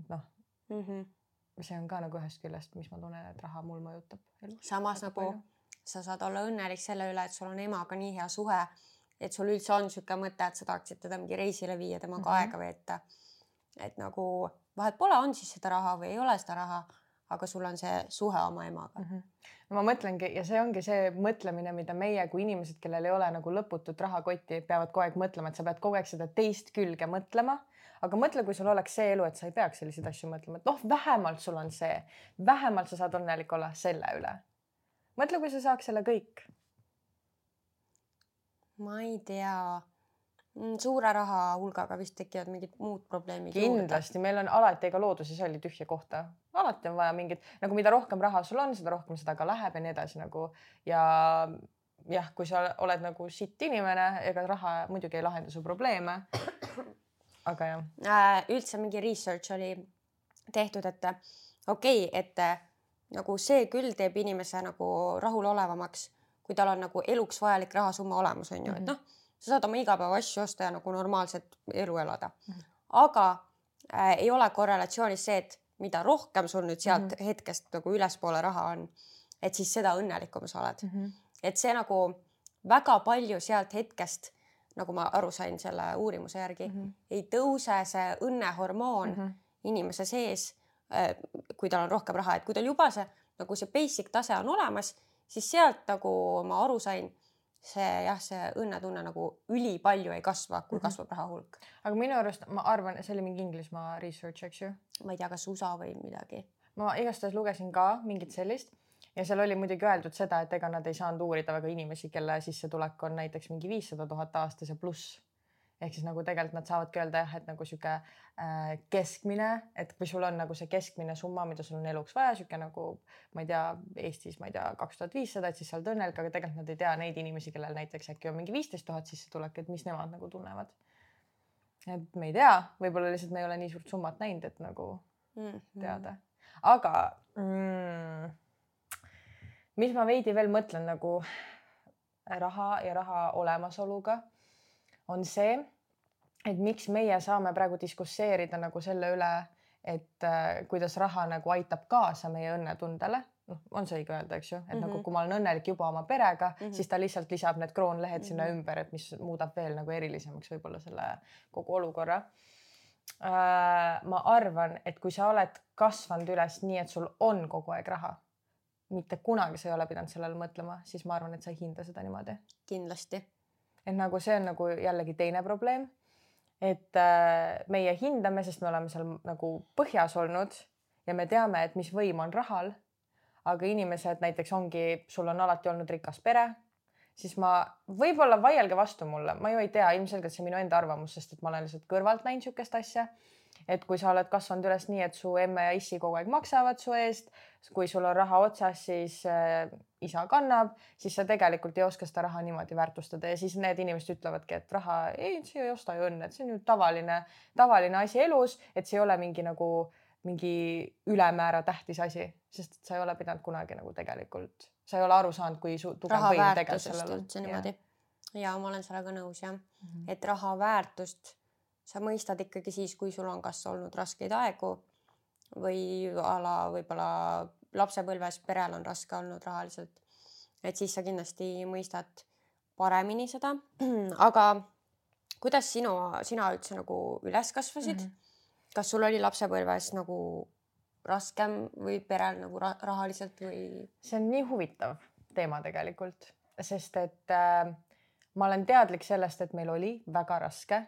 et noh, Mm -hmm. see on ka nagu ühest küljest, mis ma tunnen, et raha mul mõjutab samas nagu sa saad olla õnnelik selle üle, et sul on emaga nii hea suhe, et sul üldse on niisugune mõte, et sa tahaksid teda mingi reisile viia, temaga mm. -hmm. aega veeta. et nagu vahet pole, on siis seda raha või ei ole seda raha, aga sul on see suhe oma emaga mm. -hmm. no ma mõtlengi ja see ongi see mõtlemine, mida meie kui inimesed, kellel ei ole nagu lõputut rahakotti, peavad kogu aeg mõtlema, et sa pead kogu aeg seda teist külge mõtlema. aga mõtle, kui sul oleks see elu, et sa ei peaks selliseid asju mõtlema, et noh, vähemalt sul on see, vähemalt sa saad õnnelik olla selle üle. mõtle, kui sa saaks selle kõik. ma ei tea, suure raha hulgaga vist tekivad mingid muud probleemid kindlasti, meil on alati, ega loodus ei salli tühja kohta, alati on vaja mingit nagu, mida rohkem raha sul on, seda rohkem seda ka läheb ja nii edasi nagu ja jah, kui sa oled nagu sitt inimene, ega raha muidugi ei lahenda su probleeme. aga jah äh, üldse mingi research oli tehtud, et okei okay,, et nagu see küll teeb inimese nagu rahulolevamaks, kui tal on nagu eluks vajalik rahasumma olemas, on ju, et Mhm. noh, sa saad oma igapäevaasju osta ja nagu normaalset elu elada Mhm. aga äh, ei ole korrelatsioonis see, et mida rohkem sul nüüd sealt mm. -hmm. hetkest nagu ülespoole raha on, et siis seda õnnelikum sa oled mm. -hmm. et see nagu väga palju sealt hetkest, nagu ma aru sain selle uurimuse järgi mm. -hmm. ei tõuse see õnnehormoon mm. -hmm. inimese sees, kui tal on rohkem raha, et kui tal juba see nagu see basic tase on olemas, siis sealt nagu ma aru sain, see jah, see õnnetunne nagu ülipalju ei kasva, kui Mhm. kasvab raha hulk. aga minu arust ma arvan, see oli mingi Inglismaa research, eks ju. ma ei tea, kas USA või midagi. ma igastahes lugesin ka mingit sellist ja seal oli muidugi öeldud seda, et ega nad ei saanud uurida väga inimesi, kelle sissetulek on näiteks mingi viissada tuhat aastas ja pluss. Ehk siis nagu tegelikult nad saavadki öelda jah, et nagu sihuke äh, keskmine, et kui sul on nagu see keskmine summa, mida sul on eluks vaja, sihuke nagu ma ei tea, Eestis ma ei tea, kaks tuhat viissada, et siis sa oled õnnelik, aga tegelikult nad ei tea neid inimesi, kellel näiteks äkki on mingi viisteist tuhat sissetulek, et mis nemad nagu tunnevad. et me ei tea, võib-olla lihtsalt me ei ole nii suurt summat näinud, et nagu mm -hmm. teada. aga mm, mis ma veidi veel mõtlen nagu raha ja raha olemasoluga, on see, et miks meie saame praegu diskusseerida nagu selle üle, et äh, kuidas raha nagu aitab kaasa meie õnnetundele. noh, on see õige öelda, eks ju, et mm -hmm. nagu Mhm. kui ma olen õnnelik juba oma perega mm. -hmm. siis ta lihtsalt lisab need kroonlehed mm -hmm. sinna Mhm. ümber, et mis muudab veel nagu erilisemaks võib-olla selle kogu olukorra Äh, ma arvan, et kui sa oled kasvanud üles nii, et sul on kogu aeg raha, mitte kunagi sa ei ole pidanud sellele mõtlema, siis ma arvan, et sa ei hinda seda niimoodi. kindlasti. Et nagu see on nagu jällegi teine probleem. et äh, meie hindame, sest me oleme seal nagu põhjas olnud ja me teame, et mis võim on rahal. aga inimesed näiteks ongi, sul on alati olnud rikas pere, siis ma võib-olla vaielge vastu mulle, ma ju ei tea, ilmselgelt see minu enda arvamus, sest et ma olen lihtsalt kõrvalt näinud niisugust asja. Et kui sa oled kasvanud üles nii, et su emme ja issi kogu aeg maksavad su eest, kui sul on raha otsas, siis äh, isa kannab, siis sa tegelikult ei oska seda raha niimoodi väärtustada ja siis need inimesed ütlevadki, et raha ei, see ei osta ju õnne, et see on ju tavaline, tavaline asi elus, et see ei ole mingi nagu mingi ülemäära tähtis asi, sest sa ei ole pidanud kunagi nagu tegelikult, sa ei ole aru saanud, kui su- tugev võim tegelikult sellel on. üldse niimoodi. ja ma olen sellega nõus jah, Mhm. et raha väärtust sa mõistad ikkagi siis, kui sul on kas olnud raskeid aegu või a la võib-olla lapsepõlves perel on raske olnud rahaliselt. et siis sa kindlasti mõistad paremini seda. aga kuidas sinu, sina üldse nagu üles kasvasid mm? -hmm. kas sul oli lapsepõlves nagu raskem või perel nagu ra rahaliselt või? see on nii huvitav teema tegelikult, sest et äh, ma olen teadlik sellest, et meil oli väga raske,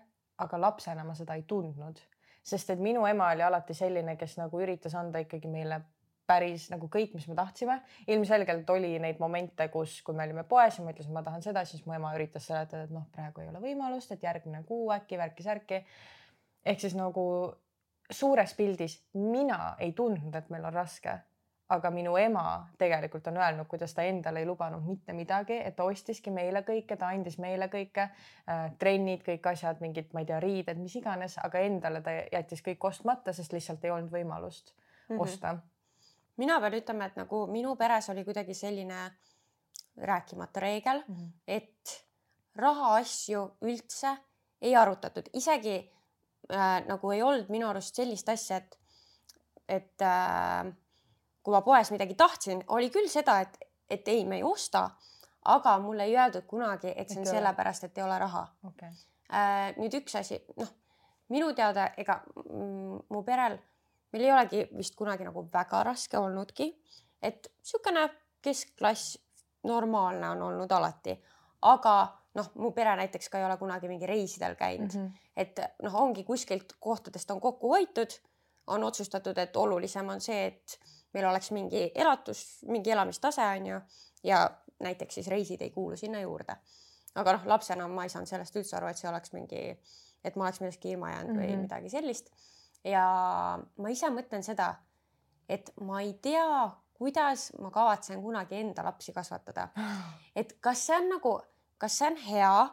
aga lapsena ma seda ei tundnud, sest et minu ema oli alati selline, kes nagu üritas anda ikkagi meile päris nagu kõik, mis me tahtsime. ilmselgelt oli neid momente, kus, kui me olime poes ja ma ütlesin, ma tahan seda, siis mu ema üritas seletada, et noh, praegu ei ole võimalust, et järgmine kuu äkki värki-särki. ehk siis nagu suures pildis mina ei tundnud, et meil on raske aga minu ema tegelikult on öelnud, kuidas ta endale ei lubanud mitte midagi, et ta ostiski meile kõike, ta andis meile kõike äh,, trennid, kõik asjad, mingid, ma ei tea, riided, mis iganes, aga endale ta jättis kõik ostmata, sest lihtsalt ei olnud võimalust mm -hmm. osta. mina pean ütlema, et nagu minu peres oli kuidagi selline rääkimata reegel mm, -hmm. et rahaasju üldse ei arutatud, isegi äh, nagu ei olnud minu arust sellist asja, et, et äh, kui ma poes midagi tahtsin, oli küll seda, et, et ei, me ei osta, aga mulle ei öeldud kunagi, et see on sellepärast, et ei ole raha okay. äh, nüüd üks asi, noh, minu teada ega mm, mu perel, meil ei olegi vist kunagi nagu väga raske olnudki, et niisugune keskklass normaalne on olnud alati, aga noh, mu pere näiteks ka ei ole kunagi mingi reisidel käinud mm. -hmm. et noh, ongi kuskilt kohtadest on kokku hoitud, on otsustatud, et olulisem on see, et meil oleks mingi elatus, mingi elamistase on ju ja näiteks siis reisid ei kuulu sinna juurde. aga noh, lapsena ma ei saanud sellest üldse aru, et see oleks mingi, et ma oleks millestki ilma jäänud mm -hmm. või Mhm. midagi sellist. ja ma ise mõtlen seda, et ma ei tea, kuidas ma kavatsen kunagi enda lapsi kasvatada. et kas see on nagu, kas see on hea,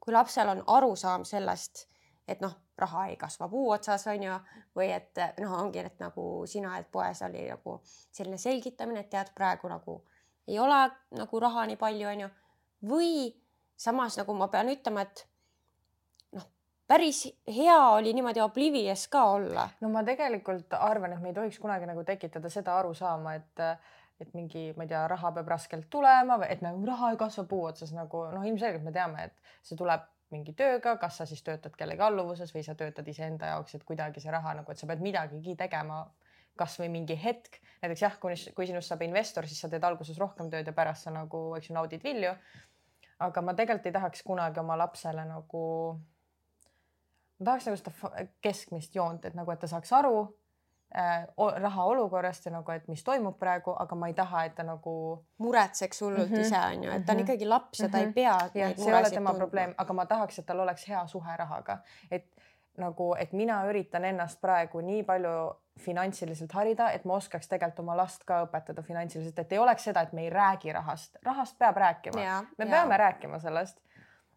kui lapsel on arusaam sellest, et noh, raha ei kasva puu otsas, on ju, või et noh, ongi, et nagu sina, et poes oli nagu selline selgitamine, et tead, praegu nagu ei ole nagu raha nii palju, on ju, või samas nagu ma pean ütlema, et noh, päris hea oli niimoodi oblivious ka olla. no ma tegelikult arvan, et me ei tohiks kunagi nagu tekitada seda arusaama, et et mingi, ma ei tea, raha peab raskelt tulema või et nagu raha ei kasva puu otsas nagu noh, ilmselgelt me teame, et see tuleb mingi tööga, kas sa siis töötad kellegi alluvuses või sa töötad iseenda jaoks, et kuidagi see raha nagu, et sa pead midagigi tegema kasvõi mingi hetk, näiteks jah, kui, kui sinust saab investor, siis sa teed alguses rohkem tööd ja pärast sa nagu, eks ju, naudid vilju. aga ma tegelikult ei tahaks kunagi oma lapsele nagu, ma tahaks nagu seda keskmist joont, et nagu, et ta saaks aru raha olukorrast ja nagu, et mis toimub praegu, aga ma ei taha, et ta nagu muretseks hullult mm -hmm. ise on ju, et ta on mhm. ikkagi laps ja ta mm -hmm. ei pea. jah, see ei ole tema tundma. probleem, aga ma tahaks, et tal oleks hea suhe rahaga, et nagu, et mina üritan ennast praegu nii palju finantsiliselt harida, et ma oskaks tegelikult oma last ka õpetada finantsiliselt, et ei oleks seda, et me ei räägi rahast, rahast peab rääkima, me ja. peame rääkima sellest.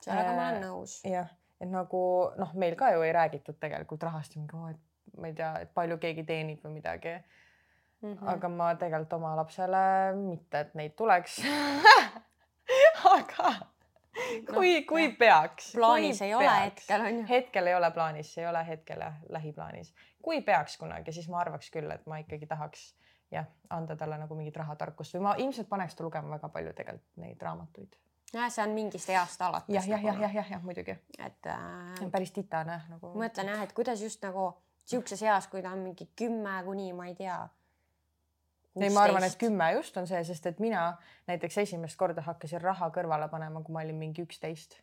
sellega äh, ma olen nõus. jah, et nagu noh, meil ka ju ei räägitud tegelikult rahast et ma ei tea, et palju keegi teenib või midagi mm. -hmm. aga ma tegelikult oma lapsele mitte, et neid tuleks aga kui no,, kui peaks. plaanis kui ei peaks. ole hetkel on ju. hetkel ei ole plaanis, ei ole hetkel lähiplaanis kui peaks kunagi, siis ma arvaks küll, et ma ikkagi tahaks jah, anda talle nagu mingit rahatarkust või ma ilmselt paneks ta lugema väga palju tegelikult neid raamatuid. jah, see on mingist east alates. jah, jah, jah, jah, jah, jah, muidugi. et äh,. päris titane nagu. mõtlen jah, et kuidas just nagu sihukeses eas, kui ta on mingi kümme kuni ma ei tea. ei, ma arvan, et kümme just on see, sest et mina näiteks esimest korda hakkasin raha kõrvale panema, kui ma olin mingi üksteist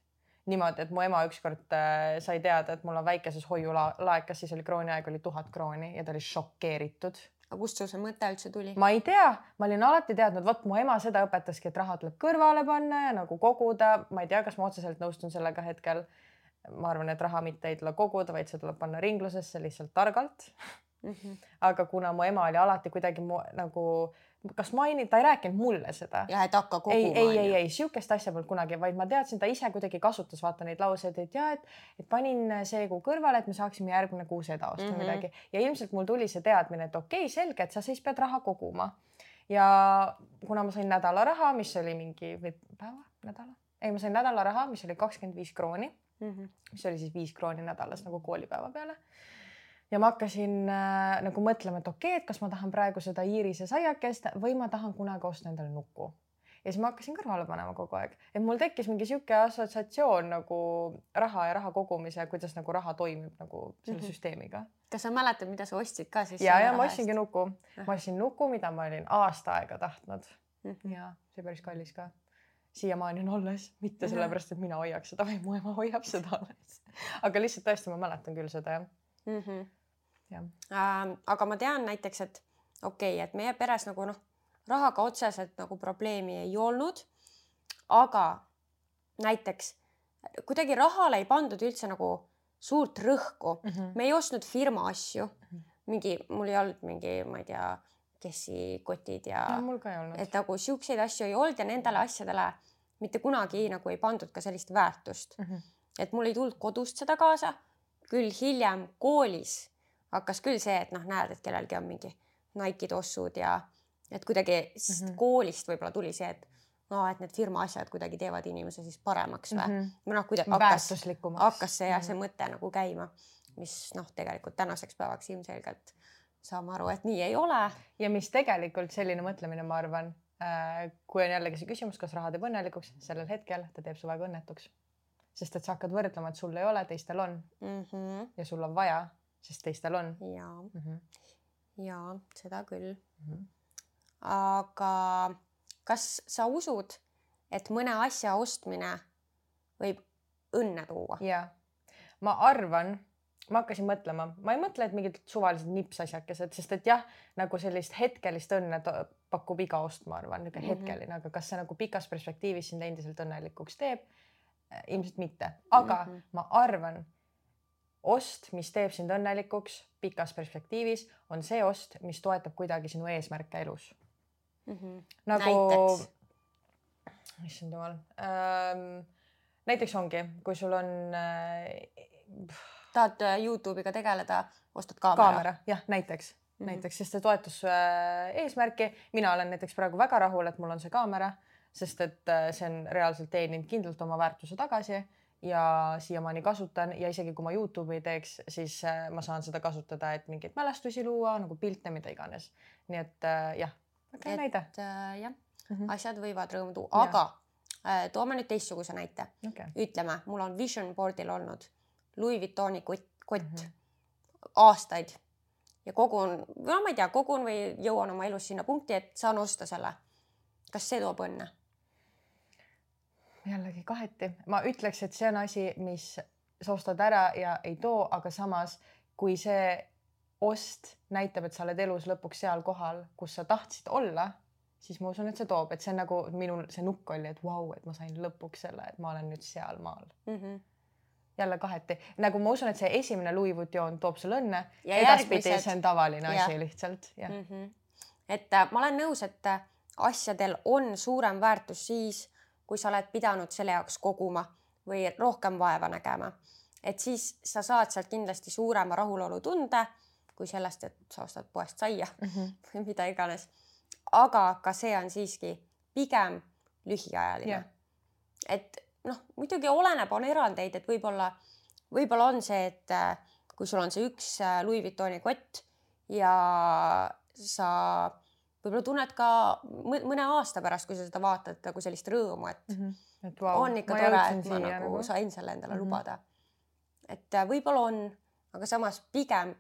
niimoodi, et mu ema ükskord äh, sai teada, et mul on väikeses hoiulaekas, siis oli krooniaeg oli tuhat krooni ja ta oli šokeeritud. aga kust sul see mõte üldse tuli? ma ei tea, ma olin alati teadnud, vot mu ema seda õpetaski, et raha tuleb kõrvale panna ja nagu koguda, ma ei tea, kas ma otseselt nõustun sellega hetkel. Ma arvan, et raha mitte ei tule koguda, vaid see tuleb panna ringlusesse lihtsalt targalt mm. -hmm. aga kuna mu ema oli alati kuidagi mu, nagu kas maini-, ta ei rääkinud mulle seda. jah, et hakka koguma. ei, ei, ei, ei sihukest asja polnud kunagi, vaid ma teadsin, ta ise kuidagi kasutas vaata neid lauseid, et ja et, et panin see kuu kõrvale, et me saaksime järgmine kuu seda osta mm -hmm. midagi ja ilmselt mul tuli see teadmine, et okei okay,, selge, et sa siis pead raha koguma. ja kuna ma sain nädalaraha, mis oli mingi või päeva, nädala, ei, ma sain nädalaraha, mis oli kakskümmend viis krooni mm, -hmm. mis oli siis viis krooni nädalas nagu koolipäeva peale ja ma hakkasin äh, nagu mõtlema, et okei okay,, et kas ma tahan praegu seda iirise saiakest või ma tahan kunagi osta endale nuku. ja siis ma hakkasin kõrvale panema kogu aeg, et mul tekkis mingi sihuke assotsiatsioon nagu raha ja raha kogumise, kuidas nagu raha toimib nagu selle mm -hmm. süsteemiga. kas sa mäletad, mida sa ostsid ka siis? ja, ja ma ostsingi nuku, ma ostsin nuku, mida ma olin aasta aega tahtnud mm. -hmm. ja see päris kallis ka siiamaani on alles, mitte sellepärast, et mina hoiaks seda, vaid mu ema hoiab seda alles. aga lihtsalt tõesti, ma mäletan küll seda jah mm. -hmm äh,. aga ma tean näiteks, et okei okay,, et meie peres nagu noh, rahaga otseselt nagu probleemi ei olnud. aga näiteks kuidagi rahale ei pandud üldse nagu suurt rõhku mm. -hmm. me ei ostnud firma asju mm. -hmm. mingi, mul ei olnud mingi, ma ei tea, kessikotid ja olnud. et nagu siukseid asju ei olnud ja nendele asjadele mitte kunagi nagu ei pandud ka sellist väärtust mm. -hmm. et mul ei tulnud kodust seda kaasa, küll hiljem koolis hakkas küll see, et noh, näed, et kellelgi on mingi Nike'i tossud ja et kuidagi mm -hmm. koolist võib-olla tuli see, et no et need firma asjad kuidagi teevad inimese siis paremaks või mm -hmm. või noh, kuidagi hakkas, hakkas see jah see mõte nagu käima, mis noh, tegelikult tänaseks päevaks ilmselgelt saame aru, et nii ei ole. ja mis tegelikult selline mõtlemine, ma arvan äh,, kui on jällegi see küsimus, kas raha teeb õnnelikuks, sellel hetkel ta teeb su väga õnnetuks. sest et sa hakkad võrdlema, et sul ei ole, teistel on mm. -hmm. ja sul on vaja sest teistel on. ja mm, -hmm. ja seda küll mm. -hmm. aga kas sa usud, et mõne asja ostmine võib õnne tuua? ja ma arvan, ma hakkasin mõtlema, ma ei mõtle, et mingid suvalised nipsasjakesed, sest et jah, nagu sellist hetkelist õnne pakub iga ost, ma arvan, niisugune mm -hmm. hetkeline, aga kas see nagu pikas perspektiivis sind endiselt õnnelikuks teeb? ilmselt mitte, aga mm -hmm. ma arvan ost, mis teeb sind õnnelikuks pikas perspektiivis, on see ost, mis toetab kuidagi sinu eesmärke elus mm. -hmm. nagu, issand jumal ähm,. näiteks ongi, kui sul on äh,. Tahad äh, Youtube'iga tegeleda, ostad kaamera? kaamera, jah, näiteks mm, -hmm. näiteks, sest see toetus äh, eesmärki. mina olen näiteks praegu väga rahul, et mul on see kaamera, sest et äh, see on reaalselt teeninud kindlalt oma väärtuse tagasi ja siiamaani kasutan ja isegi kui ma Youtube'i ei teeks, siis ma saan seda kasutada, et mingeid mälestusi luua nagu pilte, mida iganes. nii et jah, väga hea näide. jah. -hmm. asjad võivad rõõmu tuua, aga toome nüüd teistsuguse näite. Okay. ütleme, mul on Vision Boardil olnud Louis Vuittoni kott, kott mm. -hmm. aastaid ja kogun, no ma ei tea, kogun või jõuan oma elus sinna punkti, et saan osta selle. kas see toob õnne? jällegi kaheti, ma ütleks, et see on asi, mis sa ostad ära ja ei too, aga samas kui see ost näitab, et sa oled elus lõpuks seal kohal, kus sa tahtsid olla, siis ma usun, et see toob, et see on nagu minul see nukk oli, et vau, et ma sain lõpuks selle, et ma olen nüüd sealmaal. Mm -hmm. Jälle kaheti, nagu ma usun, et see esimene Louis Vuitton toob sulle õnne. Ja edaspidi järgmised- see on tavaline asi lihtsalt, jah mm. -hmm. et äh, ma olen nõus, et äh, asjadel on suurem väärtus siis, kui sa oled pidanud selle jaoks koguma või rohkem vaeva nägema. et siis sa saad sealt kindlasti suurema rahulolutunde kui sellest, et sa ostad poest saia mm. -hmm. või mida iganes. aga ka see on siiski pigem lühiajaline Jah. et noh, muidugi oleneb, on erandeid, et võib-olla, võib-olla on see, et äh, kui sul on see üks äh, Louis Vuittoni kott ja sa võib-olla tunned ka mõ- mõne aasta pärast, kui sa seda vaatad nagu sellist rõõmu, et Mm -hmm. et wow, on ikka tore, et ma nagu, nagu sain selle endale Mhm. mm -hmm. lubada. et äh, võib-olla on, aga samas pigem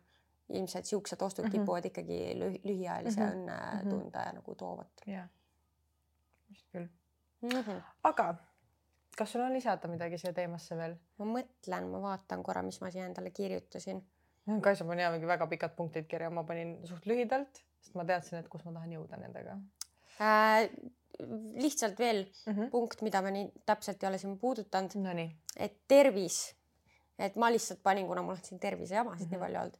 ilmselt siuksed ostud mm Mhm. -hmm. kipuvad ikkagi lühi lühiajalise mm Mhm. -hmm. Mhm. õnnetunde mm -hmm. nagu toovat jah, vist küll. mm. -hmm. aga kas sul on lisada midagi siia teemasse veel? ma mõtlen, ma vaatan korra, mis ma siia endale kirjutasin. Kaisa pani mingi väga pikad punktid kirja, ma panin suht lühidalt, sest ma teadsin, et kus ma tahan jõuda nendega Äh, lihtsalt veel mm. -hmm. punkt, mida ma nii täpselt ei ole siin puudutanud, Nonii, et tervis, et ma lihtsalt panin, kuna mul on siin tervisejamasid mm Mhm. -hmm. nii palju olnud,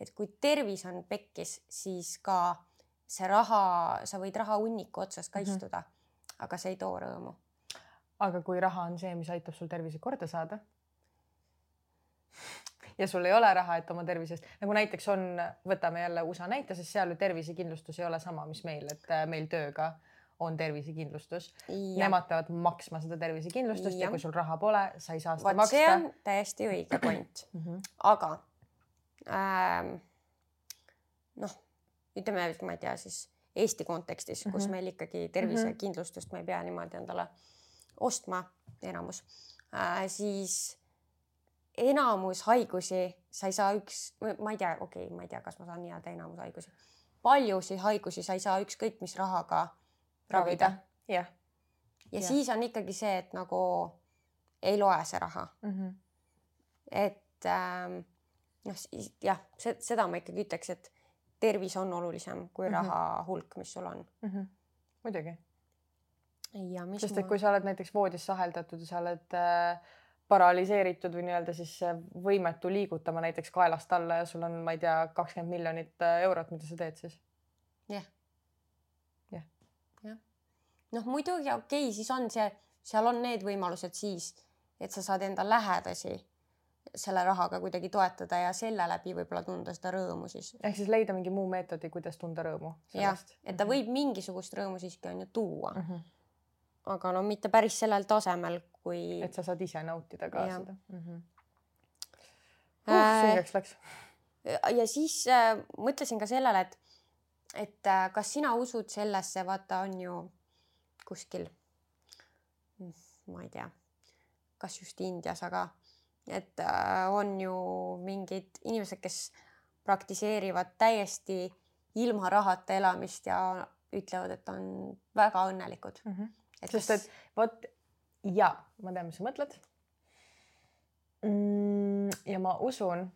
et kui tervis on pekkis, siis ka see raha, sa võid raha hunniku otsas ka Mhm. istuda, aga see ei too rõõmu. Aga kui raha on see, mis aitab sul tervise korda saada ja sul ei ole raha, et oma tervise eest, nagu näiteks on, võtame jälle USA näite, sest seal ju tervisekindlustus ei ole sama, mis meil, et äh, meil tööga on tervisekindlustus. Nemad peavad maksma seda tervisekindlustust ja. Ja kui sul raha pole, sa ei saa seda see maksta on täiesti õige point, mm. -hmm. aga ähm, noh, ütleme, ma ei tea siis Eesti kontekstis mm, -hmm. kus meil ikkagi tervisekindlustust me ei pea niimoodi endale ostma, enamus äh,, siis enamus haigusi sa ei saa üks, ma ei tea, okei okay,, ma ei tea, kas ma saan nii-öelda enamus haigusi. paljusid haigusi sa ei saa ükskõik mis rahaga ravida jah ja Jah. siis on ikkagi see, et nagu ei loe see raha, mm -hmm. et ähm, noh, jah, seda ma ikkagi ütleks, et tervis on olulisem kui Mhm. raha hulk, mis sul on. mm. -hmm. muidugi, sest mul... et kui sa oled näiteks voodis saheldatud ja sa oled äh, paralüseeritud või nii-öelda siis äh, võimetu liigutama näiteks kaelast alla ja sul on, ma ei tea, kakskümmend miljonit äh, eurot, mida sa teed siis? noh, muidugi okei okay,, siis on see, seal on need võimalused siis, et sa saad enda lähedasi selle rahaga kuidagi toetada ja selle läbi võib-olla tunda seda rõõmu siis. ehk siis leida mingi muu meetodi, kuidas tunda rõõmu. jah, et ta võib mingisugust rõõmu siiski on ju tuua mm. -hmm. Aga no mitte päris sellel tasemel, kui. et sa saad ise nautida ka Jah. seda mm. -hmm. Äh, Uh, süngeks läks. ja siis äh, mõtlesin ka sellele, et, et äh, kas sina usud sellesse, vaata, on ju kuskil, ma ei tea, kas just Indias, aga et äh, on ju mingid inimesed, kes praktiseerivad täiesti ilma rahata elamist ja ütlevad, et on väga õnnelikud. mm. -hmm. Sest et vot ja ma tean, mis sa mõtled mm,. ja ma usun,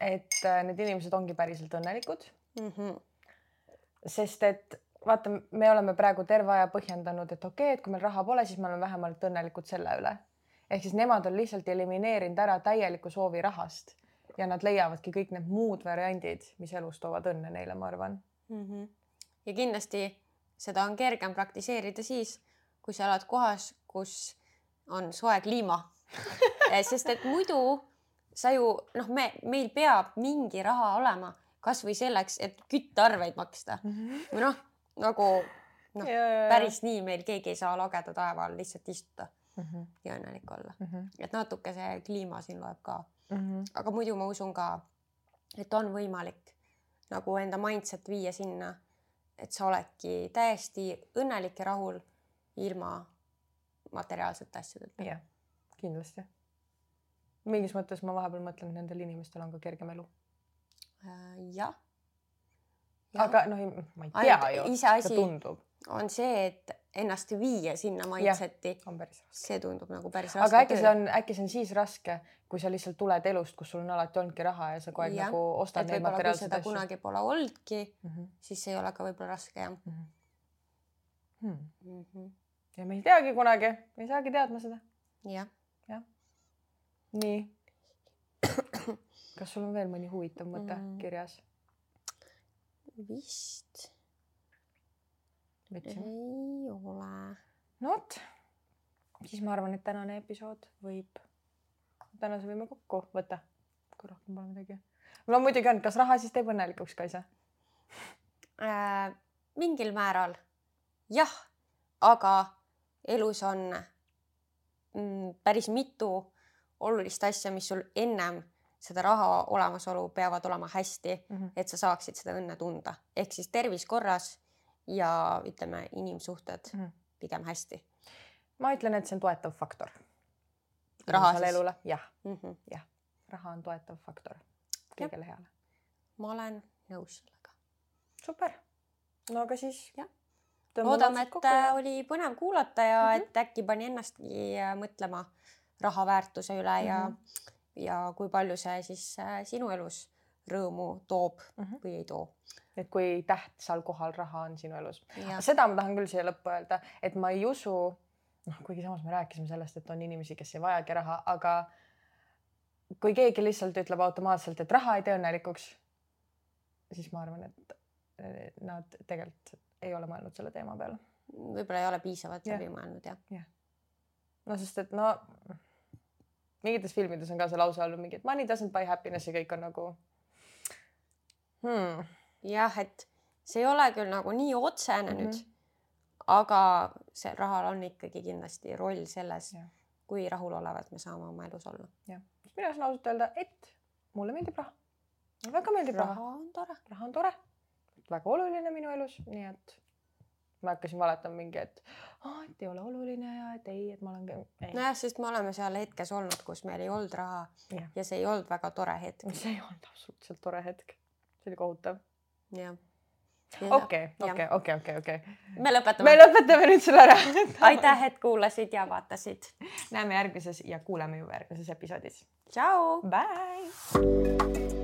et äh, need inimesed ongi päriselt õnnelikud, mm. -hmm. sest et vaata, me oleme praegu terve aja põhjendanud, et okei okay,, et kui meil raha pole, siis me oleme vähemalt õnnelikud selle üle. ehk siis nemad on lihtsalt elimineerinud ära täieliku soovi rahast ja nad leiavadki kõik need muud variandid, mis elus toovad õnne neile, ma arvan mm. -hmm. ja kindlasti seda on kergem praktiseerida siis, kui sa elad kohas, kus on soe kliima sest et muidu sa ju noh, me, meil peab mingi raha olema kasvõi selleks, et küttearveid maksta mm. -hmm. või noh, nagu noh, ja, päris nii meil keegi ei saa lageda taeva all lihtsalt istuda. mm -hmm. ja õnnelik olla mm. -hmm. et natuke see kliima siin loeb ka Mm -hmm. aga muidu ma usun ka, et on võimalik nagu enda mindset viia sinna, et sa oledki täiesti õnnelik ja rahul ilma materiaalsete asjadeta. jah, kindlasti. mingis mõttes ma vahepeal mõtlen, et nendel inimestel on ka kergem elu. Äh, jah. aga noh, ma ei tea ju, iseasi tundub. On see, et ennast viia sinna mindset'i. see tundub nagu päris raske aga äkki see on, äkki see on siis raske, kui sa lihtsalt tuled elust, kus sul on alati olnudki raha ja sa kogu aeg nagu ostad neid materiaalseid seda asju. kunagi pole olnudki, mm. -hmm. siis ei ole ka võib-olla raske jah Mm -hmm. Hmm. mm -hmm. ja me ei teagi kunagi, me ei saagi teadma seda. jah. nii. kas sul on veel mõni huvitav mõte Mm. kirjas? vist võtsime. ei ole. no vot, siis ma arvan, et tänane episood võib, tänase võime kokku võtta, kui rohkem pole midagi. on muidugi on, kas raha siis teeb õnnelikuks, Kaisa? äh, mingil määral jah, aga elus on mm, päris mitu olulist asja, mis sul ennem seda raha olemasolu peavad olema hästi, Mm -hmm. et sa saaksid seda õnne tunda, ehk siis tervis korras ja ütleme, inimsuhted Mm -hmm. pigem hästi ma ütlen, et see on toetav faktor. Raha siis? jah, mm. -hmm. raha on toetav faktor kõigele heale. ma olen nõus sellega. super. no aga siis. Jah. loodame, et kokku oli põnev kuulata ja mm. -hmm. et äkki pani ennastki äh, mõtlema raha väärtuse üle ja Mhm. ja kui palju see siis äh, sinu elus rõõmu toob Mhm. või ei too. et kui tähtsal kohal raha on sinu elus. ja seda ma tahan küll siia lõppu öelda, et ma ei usu, noh, kuigi samas me rääkisime sellest, et on inimesi, kes ei vajagi raha, aga kui keegi lihtsalt ütleb automaatselt, et raha ei tee õnnelikuks, siis ma arvan, et nad tegelikult ei ole mõelnud selle teema peale. võib-olla ei ole piisavalt läbi mõelnud jah. no sest et no mingites filmides on ka see lause olnud mingi, et money doesn't buy happiness ja kõik on nagu hmm, jah, et see ei ole küll nagu nii otsene Mhm. nüüd, aga see rahal on ikkagi kindlasti roll selles Jah., kui rahulolevad me saame oma elus olla. mina saan ausalt öelda, et mulle meeldib raha. mulle väga meeldib raha, raha on tore. raha on tore, väga oluline minu elus, nii et ma hakkasin valetama mingi, et aa, et ei ole oluline ja et ei, et ma olen nojah, sest me oleme seal hetkes olnud, kus meil ei olnud raha Jah. ja see ei olnud väga tore hetk. see ei olnud absoluutselt tore hetk, see oli kohutav. jah. okei, okei, okei, okei, okei. me lõpetame me. lõpetame nüüd selle ära aitäh, et kuulasid ja vaatasid. näeme järgmises ja kuuleme juba järgmises episoodis. tšau. Bye.